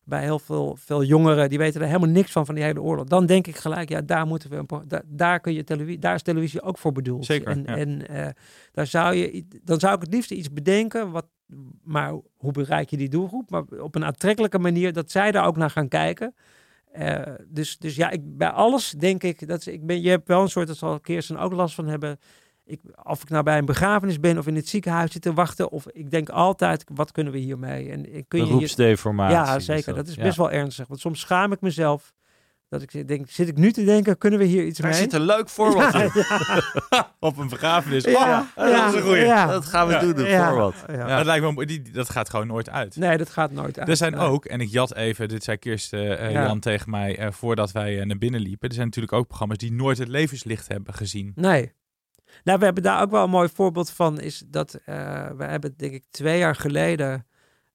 S8: bij heel veel, veel jongeren. Die weten er helemaal niks van, van die hele oorlog. Dan denk ik gelijk, ja, daar moeten we, een, daar, kun je televisie, daar is televisie ook voor bedoeld.
S6: Zeker,
S8: En,
S6: ja.
S8: en eh, daar zou je, dan zou ik het liefst iets bedenken, wat, maar hoe bereik je die doelgroep? Maar op een aantrekkelijke manier, dat zij daar ook naar gaan kijken. Eh, dus, dus ja, ik, bij alles denk ik dat ik ben. Je hebt wel een soort, dat zal Kirsten ook last van hebben. Ik, of ik nou bij een begrafenis ben of in het ziekenhuis zit te wachten, of ik denk altijd, wat kunnen we hiermee? En kun je hier, ja, zeker. Dat is
S7: Ja.
S8: best wel ernstig. Want soms schaam ik mezelf dat ik denk, zit ik nu te denken, kunnen we hier iets
S7: Daar
S8: mee?
S7: zit een leuk voorbeeld in.
S6: Op een begrafenis.
S8: Ja,
S6: Oh, dat is een goeie.
S8: ja.
S7: Dat gaan we
S6: Ja.
S7: doen, een
S8: Ja.
S7: voorbeeld.
S8: Ja.
S6: Dat, lijkt me, die, dat gaat gewoon nooit uit.
S8: Nee, dat gaat nooit uit.
S6: Er zijn
S8: Nee.
S6: ook, en ik jat even, dit zei Kirsten eh,
S8: Ja.
S6: Jan tegen mij eh, voordat wij eh, naar binnen liepen. Er zijn natuurlijk ook programma's die nooit het levenslicht hebben gezien.
S8: Nee. Nou, we hebben daar ook wel een mooi voorbeeld van. Is dat eh, we hebben, denk ik, twee jaar geleden.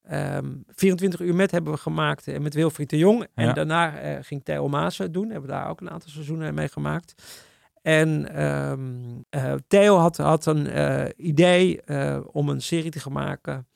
S8: Ehm 24 uur met hebben we gemaakt eh, met Wilfried de Jong. En
S6: Ja.
S8: daarna eh, ging Theo Maas het doen. Hebben we daar ook een aantal seizoenen mee gemaakt. En ehm, eh, Theo had, had een idee om een serie te gaan maken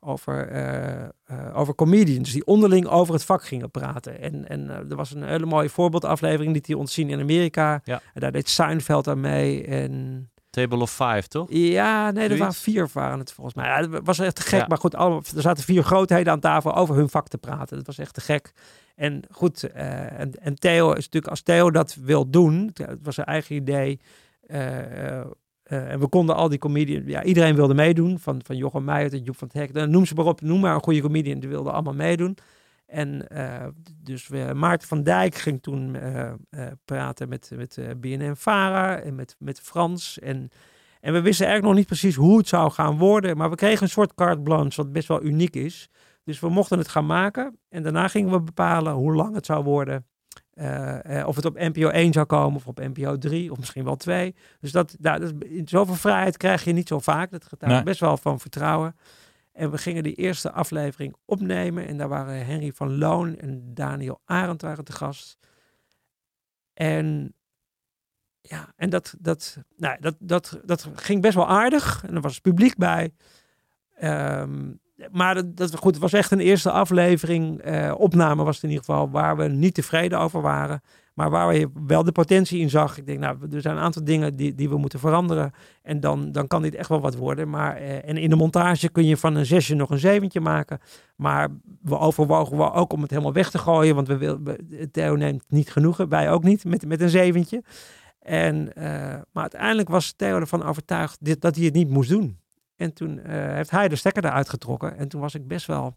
S8: over, over comedians die onderling over het vak gingen praten. En, en er was een hele mooie voorbeeldaflevering die hij ontzien in Amerika.
S7: Ja.
S8: En daar deed Seinfeld aan mee. En
S7: Table of Five, toch?
S8: ja, nee, er waren vier waren het volgens mij. Ja, het was echt te gek.
S7: Ja.
S8: Maar goed, allemaal, er zaten vier grootheden aan tafel over hun vak te praten. Dat was echt te gek. En goed, eh, en, en Theo is natuurlijk, als Theo dat wil doen, het was zijn eigen idee. eh, eh, en we konden al die comedians, ja, iedereen wilde meedoen. Van, van Jochem Meijer tot Joep van het Hek. Nou, noem ze maar op, noem maar een goede comedian. Die wilden allemaal meedoen. En eh, dus we, Maarten van Dijk ging toen eh, eh, praten met, met eh, BNN Vara en met, met Frans. En, en we wisten eigenlijk nog niet precies hoe het zou gaan worden. Maar we kregen een soort carte blanche, wat best wel uniek is. Dus we mochten het gaan maken. En daarna gingen we bepalen hoe lang het zou worden. Of het op NPO 1 zou komen of op NPO 3 of misschien wel 2. Dus dat, nou, dat is, zoveel vrijheid krijg je niet zo vaak. Dat
S6: Nee.
S8: best wel van vertrouwen. En we gingen die eerste aflevering opnemen. En daar waren Henry van Loon en Daniel Arendt waren te gast. En ja, en dat, dat, nou, dat, dat, dat ging best wel aardig. En er was publiek bij. Ehm, maar dat, goed, het was echt een eerste aflevering. eh, opname was het in ieder geval waar we niet tevreden over waren. Maar waar je wel de potentie in zag. Ik denk, nou, er zijn een aantal dingen die, die we moeten veranderen. En dan, dan kan dit echt wel wat worden. Maar, eh, en in de montage kun je van een zesje nog een zeventje maken. Maar we overwogen wel ook om het helemaal weg te gooien. Want we wil, Theo neemt niet genoegen. Wij ook niet met, met een zeventje. En, eh, maar uiteindelijk was Theo ervan overtuigd dit, dat hij het niet moest doen. En toen eh, heeft hij de stekker eruit getrokken. En toen was ik best wel...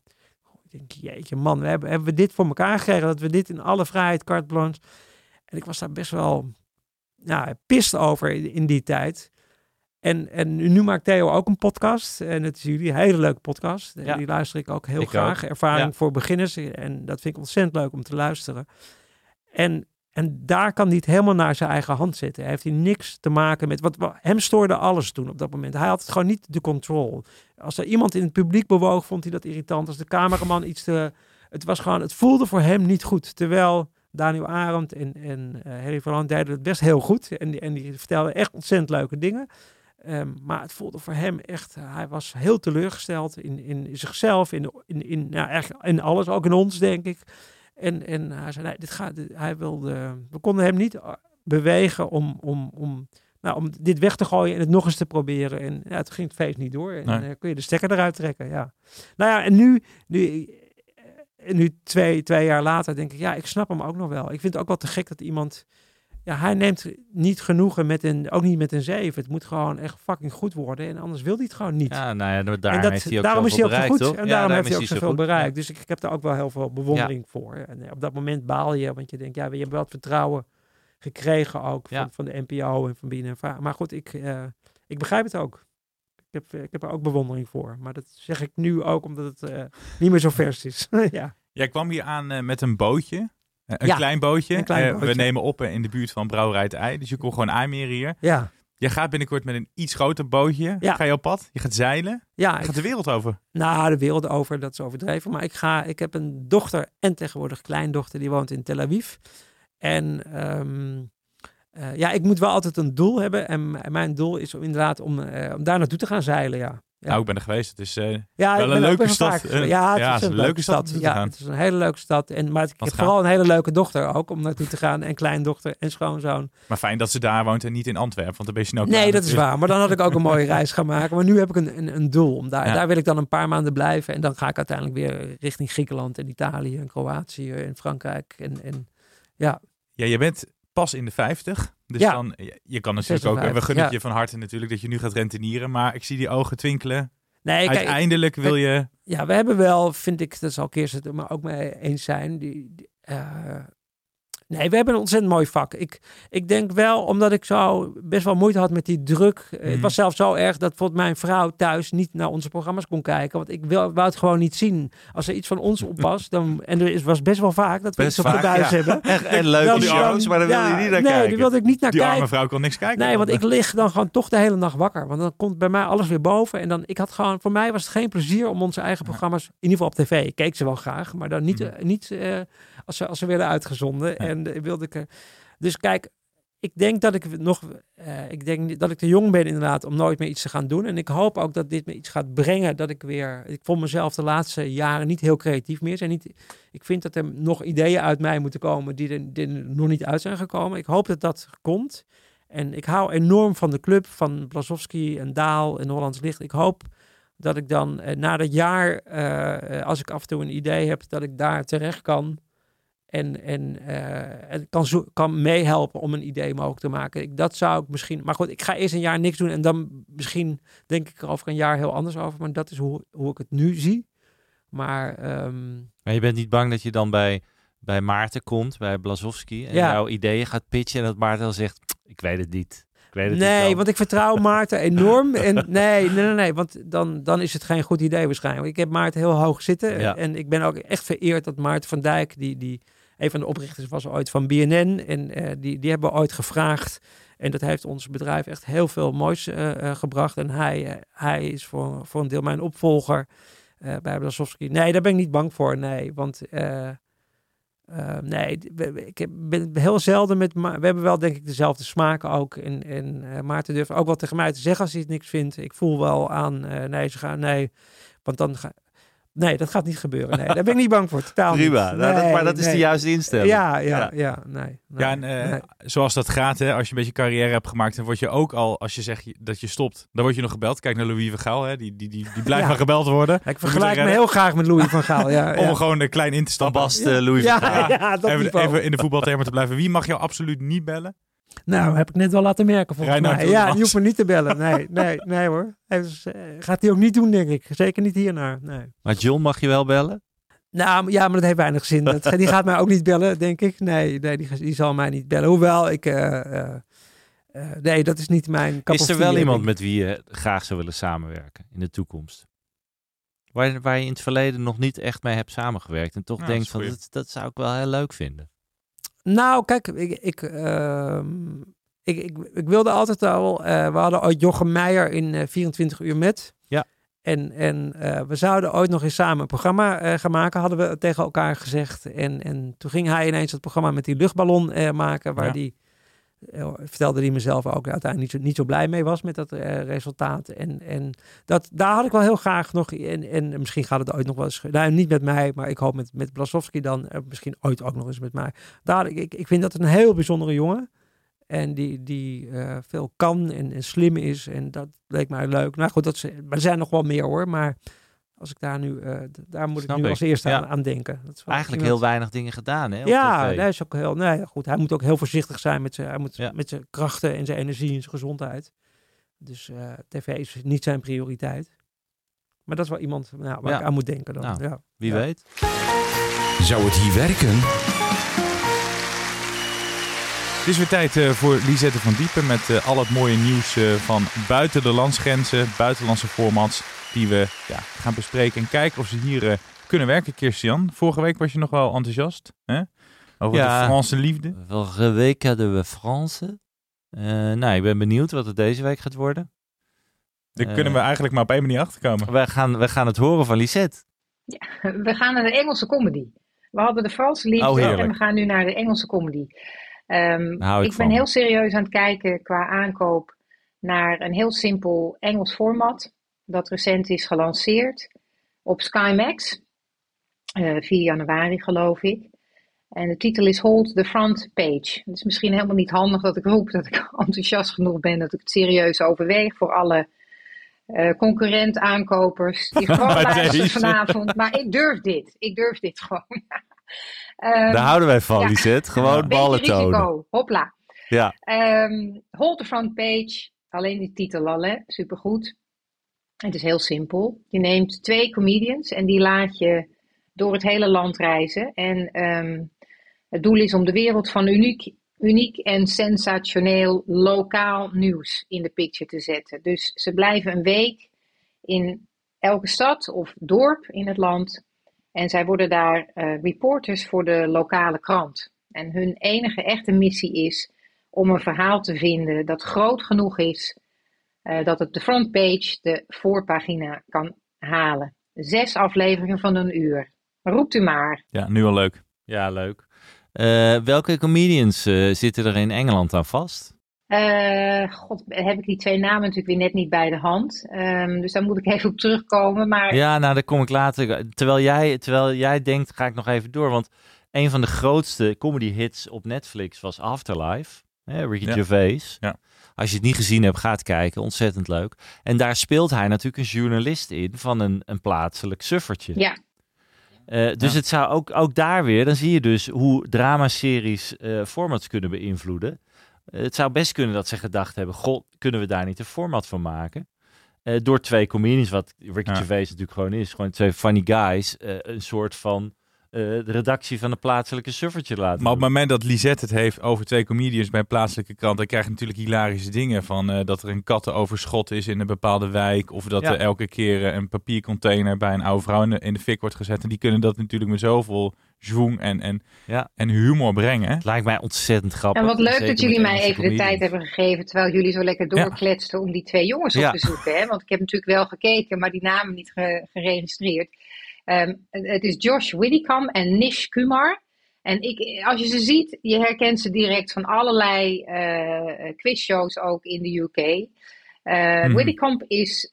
S8: Ik denk, jeetje man, hebben, hebben we dit voor elkaar gekregen? Dat we dit in alle vrijheid, carte blanche... En ik was daar best wel ja, pist over in, in die tijd. En, en nu maakt Theo ook een podcast. En het is jullie een hele leuke podcast.
S7: Ja.
S8: Die luister ik ook heel
S7: Ik
S8: graag.
S7: ook.
S8: Ervaring
S7: Ja.
S8: voor beginners. En dat vind ik ontzettend leuk om te luisteren. En, en daar kan hij het helemaal naar zijn eigen hand zetten. Hij heeft hier niks te maken met... Wat, wat- hem stoorde alles toen op dat moment. Hij had het gewoon niet de control. Als er iemand in het publiek bewoog, vond hij dat irritant. Als de cameraman iets te... Het was gewoon... Het voelde voor hem niet goed. Terwijl Daniel Arendt en, en eh Harry van Land deden het best heel goed. En, die- en die vertelden echt ontzettend leuke dingen. Ehm, maar het voelde voor hem echt... eh, hij was heel teleurgesteld in, in zichzelf. In, in, in, nou, eigenlijk in alles. Ook in ons, denk ik. En, en hij zei, nee, dit gaat, dit- hij wilde, we konden hem niet eh, bewegen om, om, om, nou, om dit weg te gooien en het nog eens te proberen. En ja, toen ging het feest niet door. En
S6: Nee.
S8: dan kun je de stekker eruit trekken, ja. Nou ja, en nu, nu, nu twee, twee jaar later denk ik, ja, ik snap hem ook nog wel. Ik vind het ook wel te gek dat iemand, ja, hij neemt niet genoegen met een, ook niet met een zeven. Het moet gewoon echt fucking goed worden. En anders wil hij het gewoon niet.
S7: Ja, nou ja, daar
S8: En dat-
S7: heeft hij ook
S8: daarom is hij ook zo
S7: bereikt,
S8: goed.
S7: toch?
S8: En
S7: Ja,
S8: daarom heeft hij ook
S7: zo
S8: zoveel
S7: goed.
S8: bereikt. Dus ik, ik heb daar ook wel heel veel bewondering voor. En eh, op dat moment baal je, want je denkt, ja, je hebt wel het vertrouwen gekregen ook van,
S7: Ja.
S8: van de NPO en van BNNVARA. Maar goed, ik, eh, ik begrijp het ook. Ik heb, ik heb er ook bewondering voor. Maar dat zeg ik nu ook omdat het eh, niet meer zo vers is. ja.
S6: Jij kwam hier aan eh, met een bootje. Eh, een
S8: Ja,
S6: klein bootje.
S8: een klein
S6: Eh, we nemen op eh, in de buurt van Brouwerij het Ei. Dus je kon gewoon aanmeren hier.
S8: Ja.
S6: Je gaat binnenkort met een iets groter bootje.
S8: Ja.
S6: Ga je op pad? Je gaat zeilen?
S8: Ja,
S6: Je gaat de wereld over.
S8: Nou, de wereld over, dat is overdreven. Maar ik, ga, ik heb een dochter en tegenwoordig kleindochter, die woont in Tel Aviv. En ehm, eh, ja, ik moet wel altijd een doel hebben. En mijn doel is om inderdaad om, eh, om daar naartoe te gaan zeilen, ja. Ja.
S6: Nou, ik ben er geweest. Het is eh,
S8: Ja,
S6: wel een leuke stad.
S8: Ja, het
S6: ja,
S8: is een leuke stad. Ja,
S6: gaan.
S8: het is een hele leuke stad. En, maar ik heb vooral een hele leuke dochter ook om naartoe te gaan. En kleindochter en schoonzoon.
S6: Maar fijn dat ze daar woont en niet in Antwerpen, want dan ben je snel
S8: Nee, dat is waar. Maar dan had ik ook een mooie reis gaan maken. Maar nu heb ik een, een, een doel. Om daar,
S6: Ja.
S8: daar wil ik dan een paar maanden blijven. En dan ga ik uiteindelijk weer richting Griekenland en Italië en Kroatië en Frankrijk. En, en ja,
S6: Ja, je bent pas in de 50. Dus
S8: Ja.
S6: dan, je- kan natuurlijk ook, en we
S8: 56,
S6: gunnen
S8: ja.
S6: je van harte natuurlijk, dat je nu gaat rentenieren. Maar ik zie die ogen twinkelen.
S8: nee, kijk,
S6: Uiteindelijk wil je...
S8: Ja, we hebben wel, vind ik, dat zal Kirsten het maar ook mee eens zijn. Die, die, eh, nee, we hebben een ontzettend mooi vak. Ik, ik denk wel, omdat ik zo best wel moeite had met die druk. eh, Het
S6: Mhm.
S8: was zelfs zo erg dat bijvoorbeeld mijn vrouw thuis niet naar onze programma's kon kijken. Want ik wil, wou het gewoon niet zien. Als er iets van ons op was, dan, en er is, was best wel vaak dat we
S7: Best
S8: iets op de
S7: vaak,
S8: buis
S7: ja.
S8: hebben.
S7: En, en leuke
S8: Dan-
S7: shows, maar daar
S8: ja,
S7: je niet naar
S8: nee,
S7: kijken.
S8: daar wilde ik niet naar
S6: Die
S8: kijken.
S6: arme vrouw kon niks kijken.
S8: Nee, want ik lig dan gewoon toch de hele nacht wakker. Want dan komt bij mij alles weer boven. En dan, ik had gewoon, voor mij was het geen plezier om onze eigen programma's, in ieder geval op tv. Ik keek ze wel graag, maar dan niet,
S6: Mhm.
S8: eh, niet eh, als, ze, als ze werden uitgezonden. En eh, wilde dus kijk, ik denk dat ik nog, eh, ik denk dat ik te jong ben inderdaad om nooit meer iets te gaan doen. En ik hoop ook dat dit me iets gaat brengen. Dat ik weer, ik vond mezelf de laatste jaren niet heel creatief meer. Zijn niet, ik vind dat er nog ideeën uit mij moeten komen die er, nog niet uit zijn gekomen. Ik hoop dat dat komt. En ik hou enorm van de club, van Blazowski en Daal en Hollands Licht. Ik hoop dat ik dan eh, na dat jaar, eh, als ik af en toe een idee heb, dat ik daar terecht kan. En, en, eh, en kan, zo, kan meehelpen om een idee mogelijk te maken. Ik, dat zou ik misschien. Maar goed, ik ga eerst een jaar niks doen. En dan misschien denk ik er over een jaar heel anders over. Maar dat is hoe, hoe ik het nu zie. Maar ehm,
S7: Maar je bent niet bang dat je dan bij, bij Maarten komt, bij Blazowski, en
S8: Ja.
S7: jouw ideeën gaat pitchen en dat Maarten dan zegt, ik weet het niet. Ik weet het
S8: Nee,
S7: wel."
S8: want ik vertrouw Maarten enorm. En nee, nee, nee, nee, want dan, dan is het geen goed idee waarschijnlijk. Ik heb Maarten heel hoog zitten.
S7: Ja.
S8: En ik ben ook echt vereerd dat Maarten van Dijk, die, die een van de oprichters was ooit van BNN. En eh, die, die hebben ooit gevraagd. En dat heeft ons bedrijf echt heel veel moois eh, eh, gebracht. En hij, hij is voor, voor een deel mijn opvolger bij Blazowski. Nee, daar ben ik niet bang voor. Nee, want... nee, ik ben heel zelden met. We hebben wel, denk ik, dezelfde smaken ook. En, en eh, Maarten durft ook wel tegen mij te zeggen als hij het niks vindt. Ik voel wel aan. nee, ze gaan. Nee, want dan ga. Nee, dat gaat niet gebeuren. Nee, daar ben ik niet bang voor. Totaal
S7: Prima,
S8: niet.
S7: Nou, dat- maar dat is
S8: nee.
S7: de juiste instelling.
S8: Ja, ja,
S7: Ja.
S8: ja, nee. nee,
S6: Ja, en eh,
S8: nee.
S6: zoals dat gaat, hè, als je een beetje carrière hebt gemaakt, dan word je ook al, als je zegt dat je stopt, dan word je nog gebeld. Kijk naar Louis van Gaal, hè, die, die, die, die blijft
S8: Ja.
S6: maar gebeld worden.
S8: Ik vergelijk me heel graag met Louis van Gaal. Ja,
S6: Om
S8: ja.
S6: er gewoon een klein in te stappen.
S7: Bast eh, Louis van Gaal.
S8: ja, dat
S6: Even,
S8: niveau.
S6: even in de voetbaltermen te blijven. Wie mag jou absoluut niet bellen?
S8: Nou, heb ik net wel laten merken volgens mij. Ja, je hoeft me niet te bellen. Nee, nee, nee hoor. Hij is, eh, gaat hij ook niet doen, denk ik. Zeker niet hiernaar. Nee.
S7: Maar John mag je wel bellen?
S8: Nou, ja, maar dat heeft weinig zin. Dat, die gaat mij ook niet bellen, denk ik. Nee, nee die, die zal mij niet bellen. Hoewel ik... eh, eh, nee, dat is niet mijn
S7: Is er wel iemand met wie je graag zou willen samenwerken in de toekomst? Waar, waar je in het verleden nog niet echt mee hebt samengewerkt en toch
S6: Ja, dat
S7: denkt van dat, dat zou ik wel heel leuk vinden.
S8: Nou, kijk, ik, ik, ehm, ik, ik, ik wilde altijd al... eh, we hadden ooit Jochem Meijer in eh, 24 uur met.
S7: Ja.
S8: En, en eh, we zouden ooit nog eens samen een programma eh, gaan maken, hadden we tegen elkaar gezegd. En, en toen ging hij ineens het programma met die luchtballon eh, maken, waar
S6: Ja.
S8: die... eh, vertelde hij mezelf ook uiteindelijk niet zo, niet zo blij mee was met dat eh, resultaat. En, en dat, daar had ik wel heel graag nog... En, en misschien gaat het ooit nog wel eens... Nou, niet met mij, maar ik hoop met, met Blasowski dan. eh, misschien ooit ook nog eens met mij. Daar, ik, ik, vind dat een heel bijzondere jongen. En die, die veel kan en, en slim is. En dat leek mij leuk. Nou goed, dat maar er zijn nog wel meer hoor. Maar als ik daar nu... eh, daar moet
S7: Snap
S8: ik nu
S7: ik.
S8: als eerste
S7: Ja.
S8: aan, aan denken. Dat is wel
S7: Eigenlijk
S8: iemand-
S7: heel weinig dingen gedaan, hè? op
S8: ja,
S7: tv.
S8: dat is ook heel. Nee, goed. Hij moet ook heel voorzichtig zijn met zijn, hij moet,
S7: Ja.
S8: met zijn krachten en zijn energie en zijn gezondheid. Dus eh, tv is niet zijn prioriteit. Maar dat is wel iemand nou, waar
S7: Ja.
S8: ik aan moet denken dan.
S7: Nou,
S8: ja.
S7: Wie
S8: Ja.
S7: weet.
S9: Zou het hier werken?
S6: Het is weer tijd eh, voor Lisette van Diepen met eh, al het mooie nieuws eh, van buiten de landsgrenzen, buitenlandse formats, die we ja, gaan bespreken en kijken of ze hier eh, kunnen werken. Kirstian, vorige week was je nog wel enthousiast hè? over
S7: Ja.
S6: de Franse liefde.
S7: Vorige week hadden we Franse. Eh, nou, ik ben benieuwd wat het deze week gaat worden.
S6: Daar
S7: Eh.
S6: kunnen we eigenlijk maar op één manier achterkomen.
S7: Wij gaan, wij gaan het horen van Lisette.
S10: We gaan naar de Engelse comedy. We hadden de Franse liefde
S7: Oh,
S10: en we gaan nu naar de Engelse comedy. Ehm,
S7: ik
S10: ik ben heel serieus aan het kijken qua aankoop naar een heel simpel Engels format. Dat recent is gelanceerd op Sky Max. eh 4 januari geloof ik. En de titel is Hold the Front Page. Het is misschien helemaal niet handig dat ik roep dat ik enthousiast genoeg ben dat ik het serieus overweeg voor alle eh concurrent aankopers die gewoon luisteren vanavond. Maar ik durf dit. Ik durf dit gewoon. Ehm,
S7: Daar houden wij van,
S10: ja.
S7: Lisette. Gewoon ballen tonen.
S10: Hopla.
S7: Ja.
S10: Ehm hold the front page. Alleen die titel al, hè? Supergoed. Het is heel simpel. Je neemt twee comedians en die laat je door het hele land reizen. En ehm, het doel is om de wereld van uniek, uniek en sensationeel lokaal nieuws in de picture te zetten. Dus ze blijven een week in elke stad of dorp in het land. En zij worden daar eh, reporters voor de lokale krant. En hun enige echte missie is om een verhaal te vinden dat groot genoeg is eh, dat het de frontpage, de voorpagina, kan halen. Zes afleveringen van een uur. Roept u maar.
S6: Ja, nu al leuk.
S7: Ja, leuk. Eh, welke comedians eh, zitten er in Engeland aan vast?
S10: Eh, God, heb ik die twee namen natuurlijk weer net niet bij de hand. Ehm, dus daar moet ik even op terugkomen. Maar
S7: Ja, nou, daar kom ik later. Terwijl jij, terwijl jij denkt, ga ik nog even door. Want een van de grootste comedy hits op Netflix was Afterlife. Hè, Ricky
S6: Ja.
S7: Gervais.
S6: Ja.
S7: Als je het niet gezien hebt, ga het kijken. Ontzettend leuk. En daar speelt hij natuurlijk een journalist in van een, een plaatselijk suffertje.
S10: ja,
S7: Eh, dus
S6: Ja.
S7: het zou ook, ook daar weer, dan zie je dus hoe dramaseries eh formats kunnen beïnvloeden. Eh, het zou best kunnen dat ze gedacht hebben, goh, kunnen we daar niet een format van maken? Eh, door twee comedians, wat Ricky
S6: Ja.
S7: Gervais natuurlijk gewoon is, gewoon twee funny guys, een soort van de redactie van een plaatselijke suffertje laten
S6: Maar op het moment dat Lisette het heeft over twee comedians bij een plaatselijke krant, dan krijg je natuurlijk hilarische dingen van eh, dat er een kattenoverschot is in een bepaalde wijk. Of dat
S7: Ja.
S6: er elke keer eh, een papiercontainer bij een oude vrouw in de, in de fik wordt gezet. En die kunnen dat natuurlijk met zoveel zwoeng en, en,
S7: Ja.
S6: en humor brengen.
S7: Het lijkt mij ontzettend grappig.
S10: en wat leuk dat jullie mij even de tijd hebben gegeven. Terwijl jullie zo lekker
S6: Ja.
S10: doorkletsten om die twee jongens op
S7: Ja.
S10: te zoeken. Hè? Want ik heb natuurlijk wel gekeken, maar die namen niet ge- geregistreerd. Ehm, het is Josh Widdicombe en Nish Kumar. En ik, als je ze ziet, je herkent ze direct van allerlei eh quizshows ook in de UK. Eh
S6: Mhm.
S10: Widdicombe is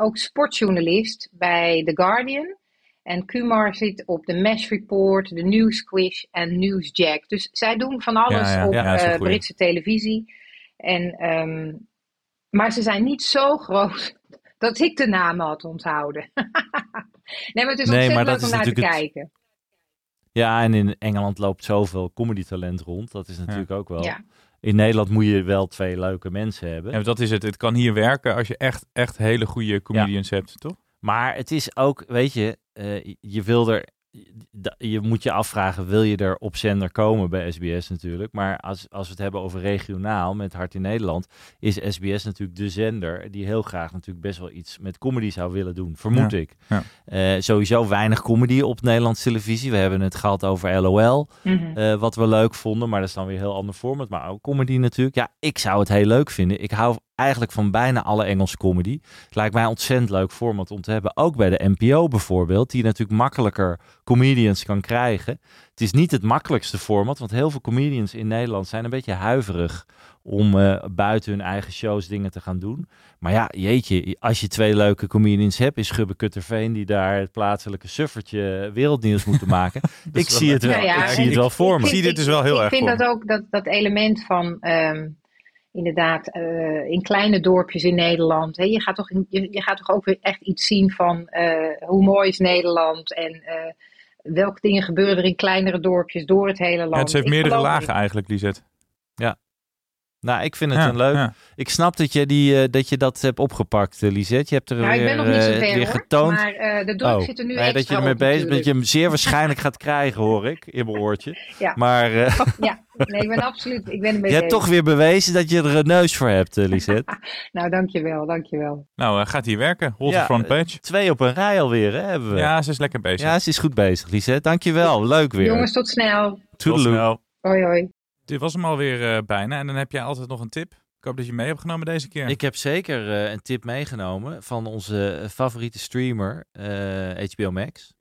S10: ook sportjournalist bij The Guardian. En Kumar zit op de Mesh Report, de Newsquiz en Newsjack. Dus zij doen van alles
S6: Ja, ja,
S10: op
S6: ja.
S10: Britse televisie. En, ehm, maar ze zijn niet zo groot dat ik de namen had onthouden. nee, maar het is
S7: Nee,
S10: ontzettend leuk
S7: dat
S10: om
S7: is
S10: naar te
S7: het-
S10: kijken.
S7: Ja, en in Engeland loopt zoveel comedy-talent rond. Dat is natuurlijk ook wel.
S10: Ja.
S7: In Nederland moet je wel twee leuke mensen hebben.
S6: Ja, dat is het. Het kan hier werken als je echt, echt hele goede comedians hebt, toch?
S7: Maar het is ook, weet je, eh, je wil er, je moet je afvragen, wil je er op zender komen bij SBS natuurlijk. Maar als, als we het hebben over regionaal met Hart in Nederland, is SBS natuurlijk de zender die heel graag natuurlijk best wel iets met comedy zou willen doen, vermoed
S6: Ja,
S7: ik.
S6: ja.
S7: Eh, sowieso weinig comedy op Nederlandse televisie. We hebben het gehad over LOL,
S10: Mhm.
S7: eh, wat we leuk vonden, maar dat is dan weer een heel ander format. Maar ook comedy natuurlijk. Ja, ik zou het heel leuk vinden. Ik hou eigenlijk van bijna alle Engelse comedy. Het lijkt mij een ontzettend leuk format om te hebben. Ook bij de NPO bijvoorbeeld, die natuurlijk makkelijker comedians kan krijgen. Het is niet het makkelijkste format, want heel veel comedians in Nederland zijn een beetje huiverig om eh, buiten hun eigen shows dingen te gaan doen. Maar ja, jeetje, als je twee leuke comedians hebt, is Gubbe Kutterveen die daar het plaatselijke suffertje wereldnieuws moeten maken. ik zie het wel,
S10: ja,
S7: ik zie het wel voor me.
S6: zie dit dus wel heel
S10: ik
S6: erg
S10: vind
S6: voor
S10: dat ook, dat, dat element van ehm, inderdaad eh, in kleine dorpjes in Nederland. Hè, je, gaat toch je, je gaat toch ook weer echt iets zien van eh, hoe mooi is Nederland en eh, welke dingen gebeuren er in kleinere dorpjes door het hele land.
S6: Ja, het heeft meerdere lagen eigenlijk, Lisette.
S7: Nou, ik vind het
S6: Ja,
S7: een leuk.
S6: ja.
S7: Ik snap dat je, die, eh, dat je dat hebt opgepakt, eh, Lisette. Je hebt er
S10: Nou, ik
S7: weer,
S10: ben nog niet zo
S7: eh,
S10: ver
S7: weer
S10: hoor,
S7: getoond.
S10: maar eh, de druk
S7: Oh,
S10: zit er nu
S7: nee, dat je ermee
S10: op
S7: bezig bent, dat je hem zeer waarschijnlijk gaat krijgen, hoor ik, in mijn oortje.
S10: Ja.
S7: Maar eh,
S10: Ja, nee, ik ben absoluut, ik ben ermee
S7: je hebt toch weer bewezen dat je er een neus voor hebt, Lisette.
S10: Nou, dankjewel, dankjewel.
S6: Nou, gaat hier werken. Hold
S7: Ja,
S6: the front page.
S7: Twee op een rij alweer, hè, hebben we.
S6: Ja, ze is lekker bezig.
S7: Ja, ze is goed bezig, Lisette. Dankjewel, leuk weer.
S10: Jongens, tot snel.
S6: Tot snel.
S10: Hoi, hoi.
S6: Dit was hem alweer eh, bijna. En dan heb jij altijd nog een tip. Ik hoop dat je mee hebt genomen deze keer.
S7: Ik heb zeker eh, een tip meegenomen van onze favoriete streamer, eh, HBO Max.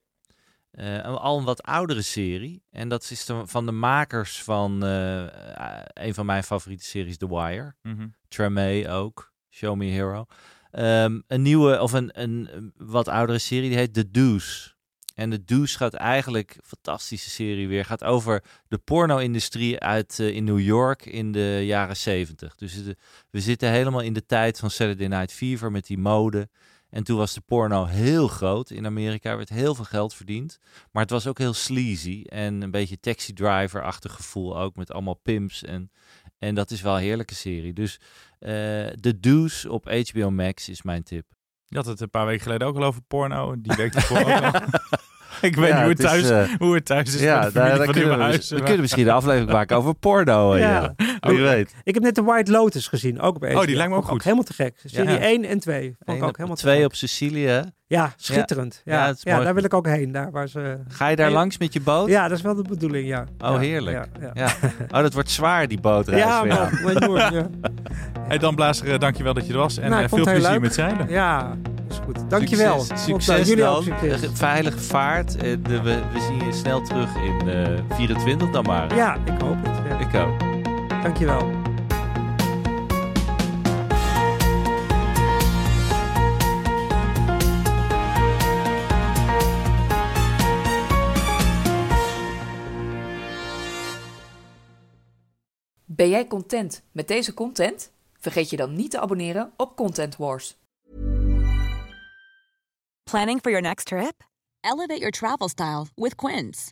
S7: een, al een wat oudere serie. En dat is de, van de makers van een van mijn favoriete series, The Wire.
S6: Mm
S7: ook, Show Me Hero. Ehm, een nieuwe, of een, een wat oudere serie, die heet The Deuce. En The Deuce gaat eigenlijk, fantastische serie weer, gaat over de porno-industrie uit uh, in New York in de jaren 70. Dus de, we zitten helemaal in de tijd van Saturday Night Fever met die mode. En toen was de porno heel groot in Amerika, er werd heel veel geld verdiend. Maar het was ook heel sleazy en een beetje taxi driver-achtig gevoel ook met allemaal pimps. En, en dat is wel een heerlijke serie. Dus uh, The Deuce op HBO Max is mijn tip.
S6: Je had het een paar weken geleden ook al over porno. Die week ervoor ook al. Ik weet niet hoe het, thuis, uh, hoe het thuis is
S7: ja, daar, daar kunnen we, kunnen misschien een aflevering maken over porno. ja. ja. Wie weet.
S8: Ik heb net de White Lotus gezien, ook bij
S6: Oh, die lijkt me ook goed.
S8: helemaal te gek. Serie 1 en 2. Vond ik ook helemaal
S7: twee op Sicilië.
S8: Ja, schitterend. Ja, ja, daar wil ik ook heen. Daar waar ze...
S7: Ga je daar langs met je boot?
S8: Ja, dat is wel de bedoeling, ja.
S7: Oh, heerlijk. Ja, Oh, dat wordt zwaar, die bootreis.
S8: Ja, maar ja.
S6: Hey Dan Blazer, dankjewel dat je er was. En nou, veel plezier met zeilen.
S8: Ja, is goed. Dankjewel.
S7: Succes, succes jullie dan. Succes. Veilige vaart. we, we zien je snel terug in uh, 24 dan maar.
S8: Ja, ik hoop het.
S7: Ik ook.
S8: Dankjewel.
S11: Ben jij content met deze content? Vergeet je dan niet te abonneren op Content Wars.
S12: Planning for your next trip? Elevate your travel style with Quince.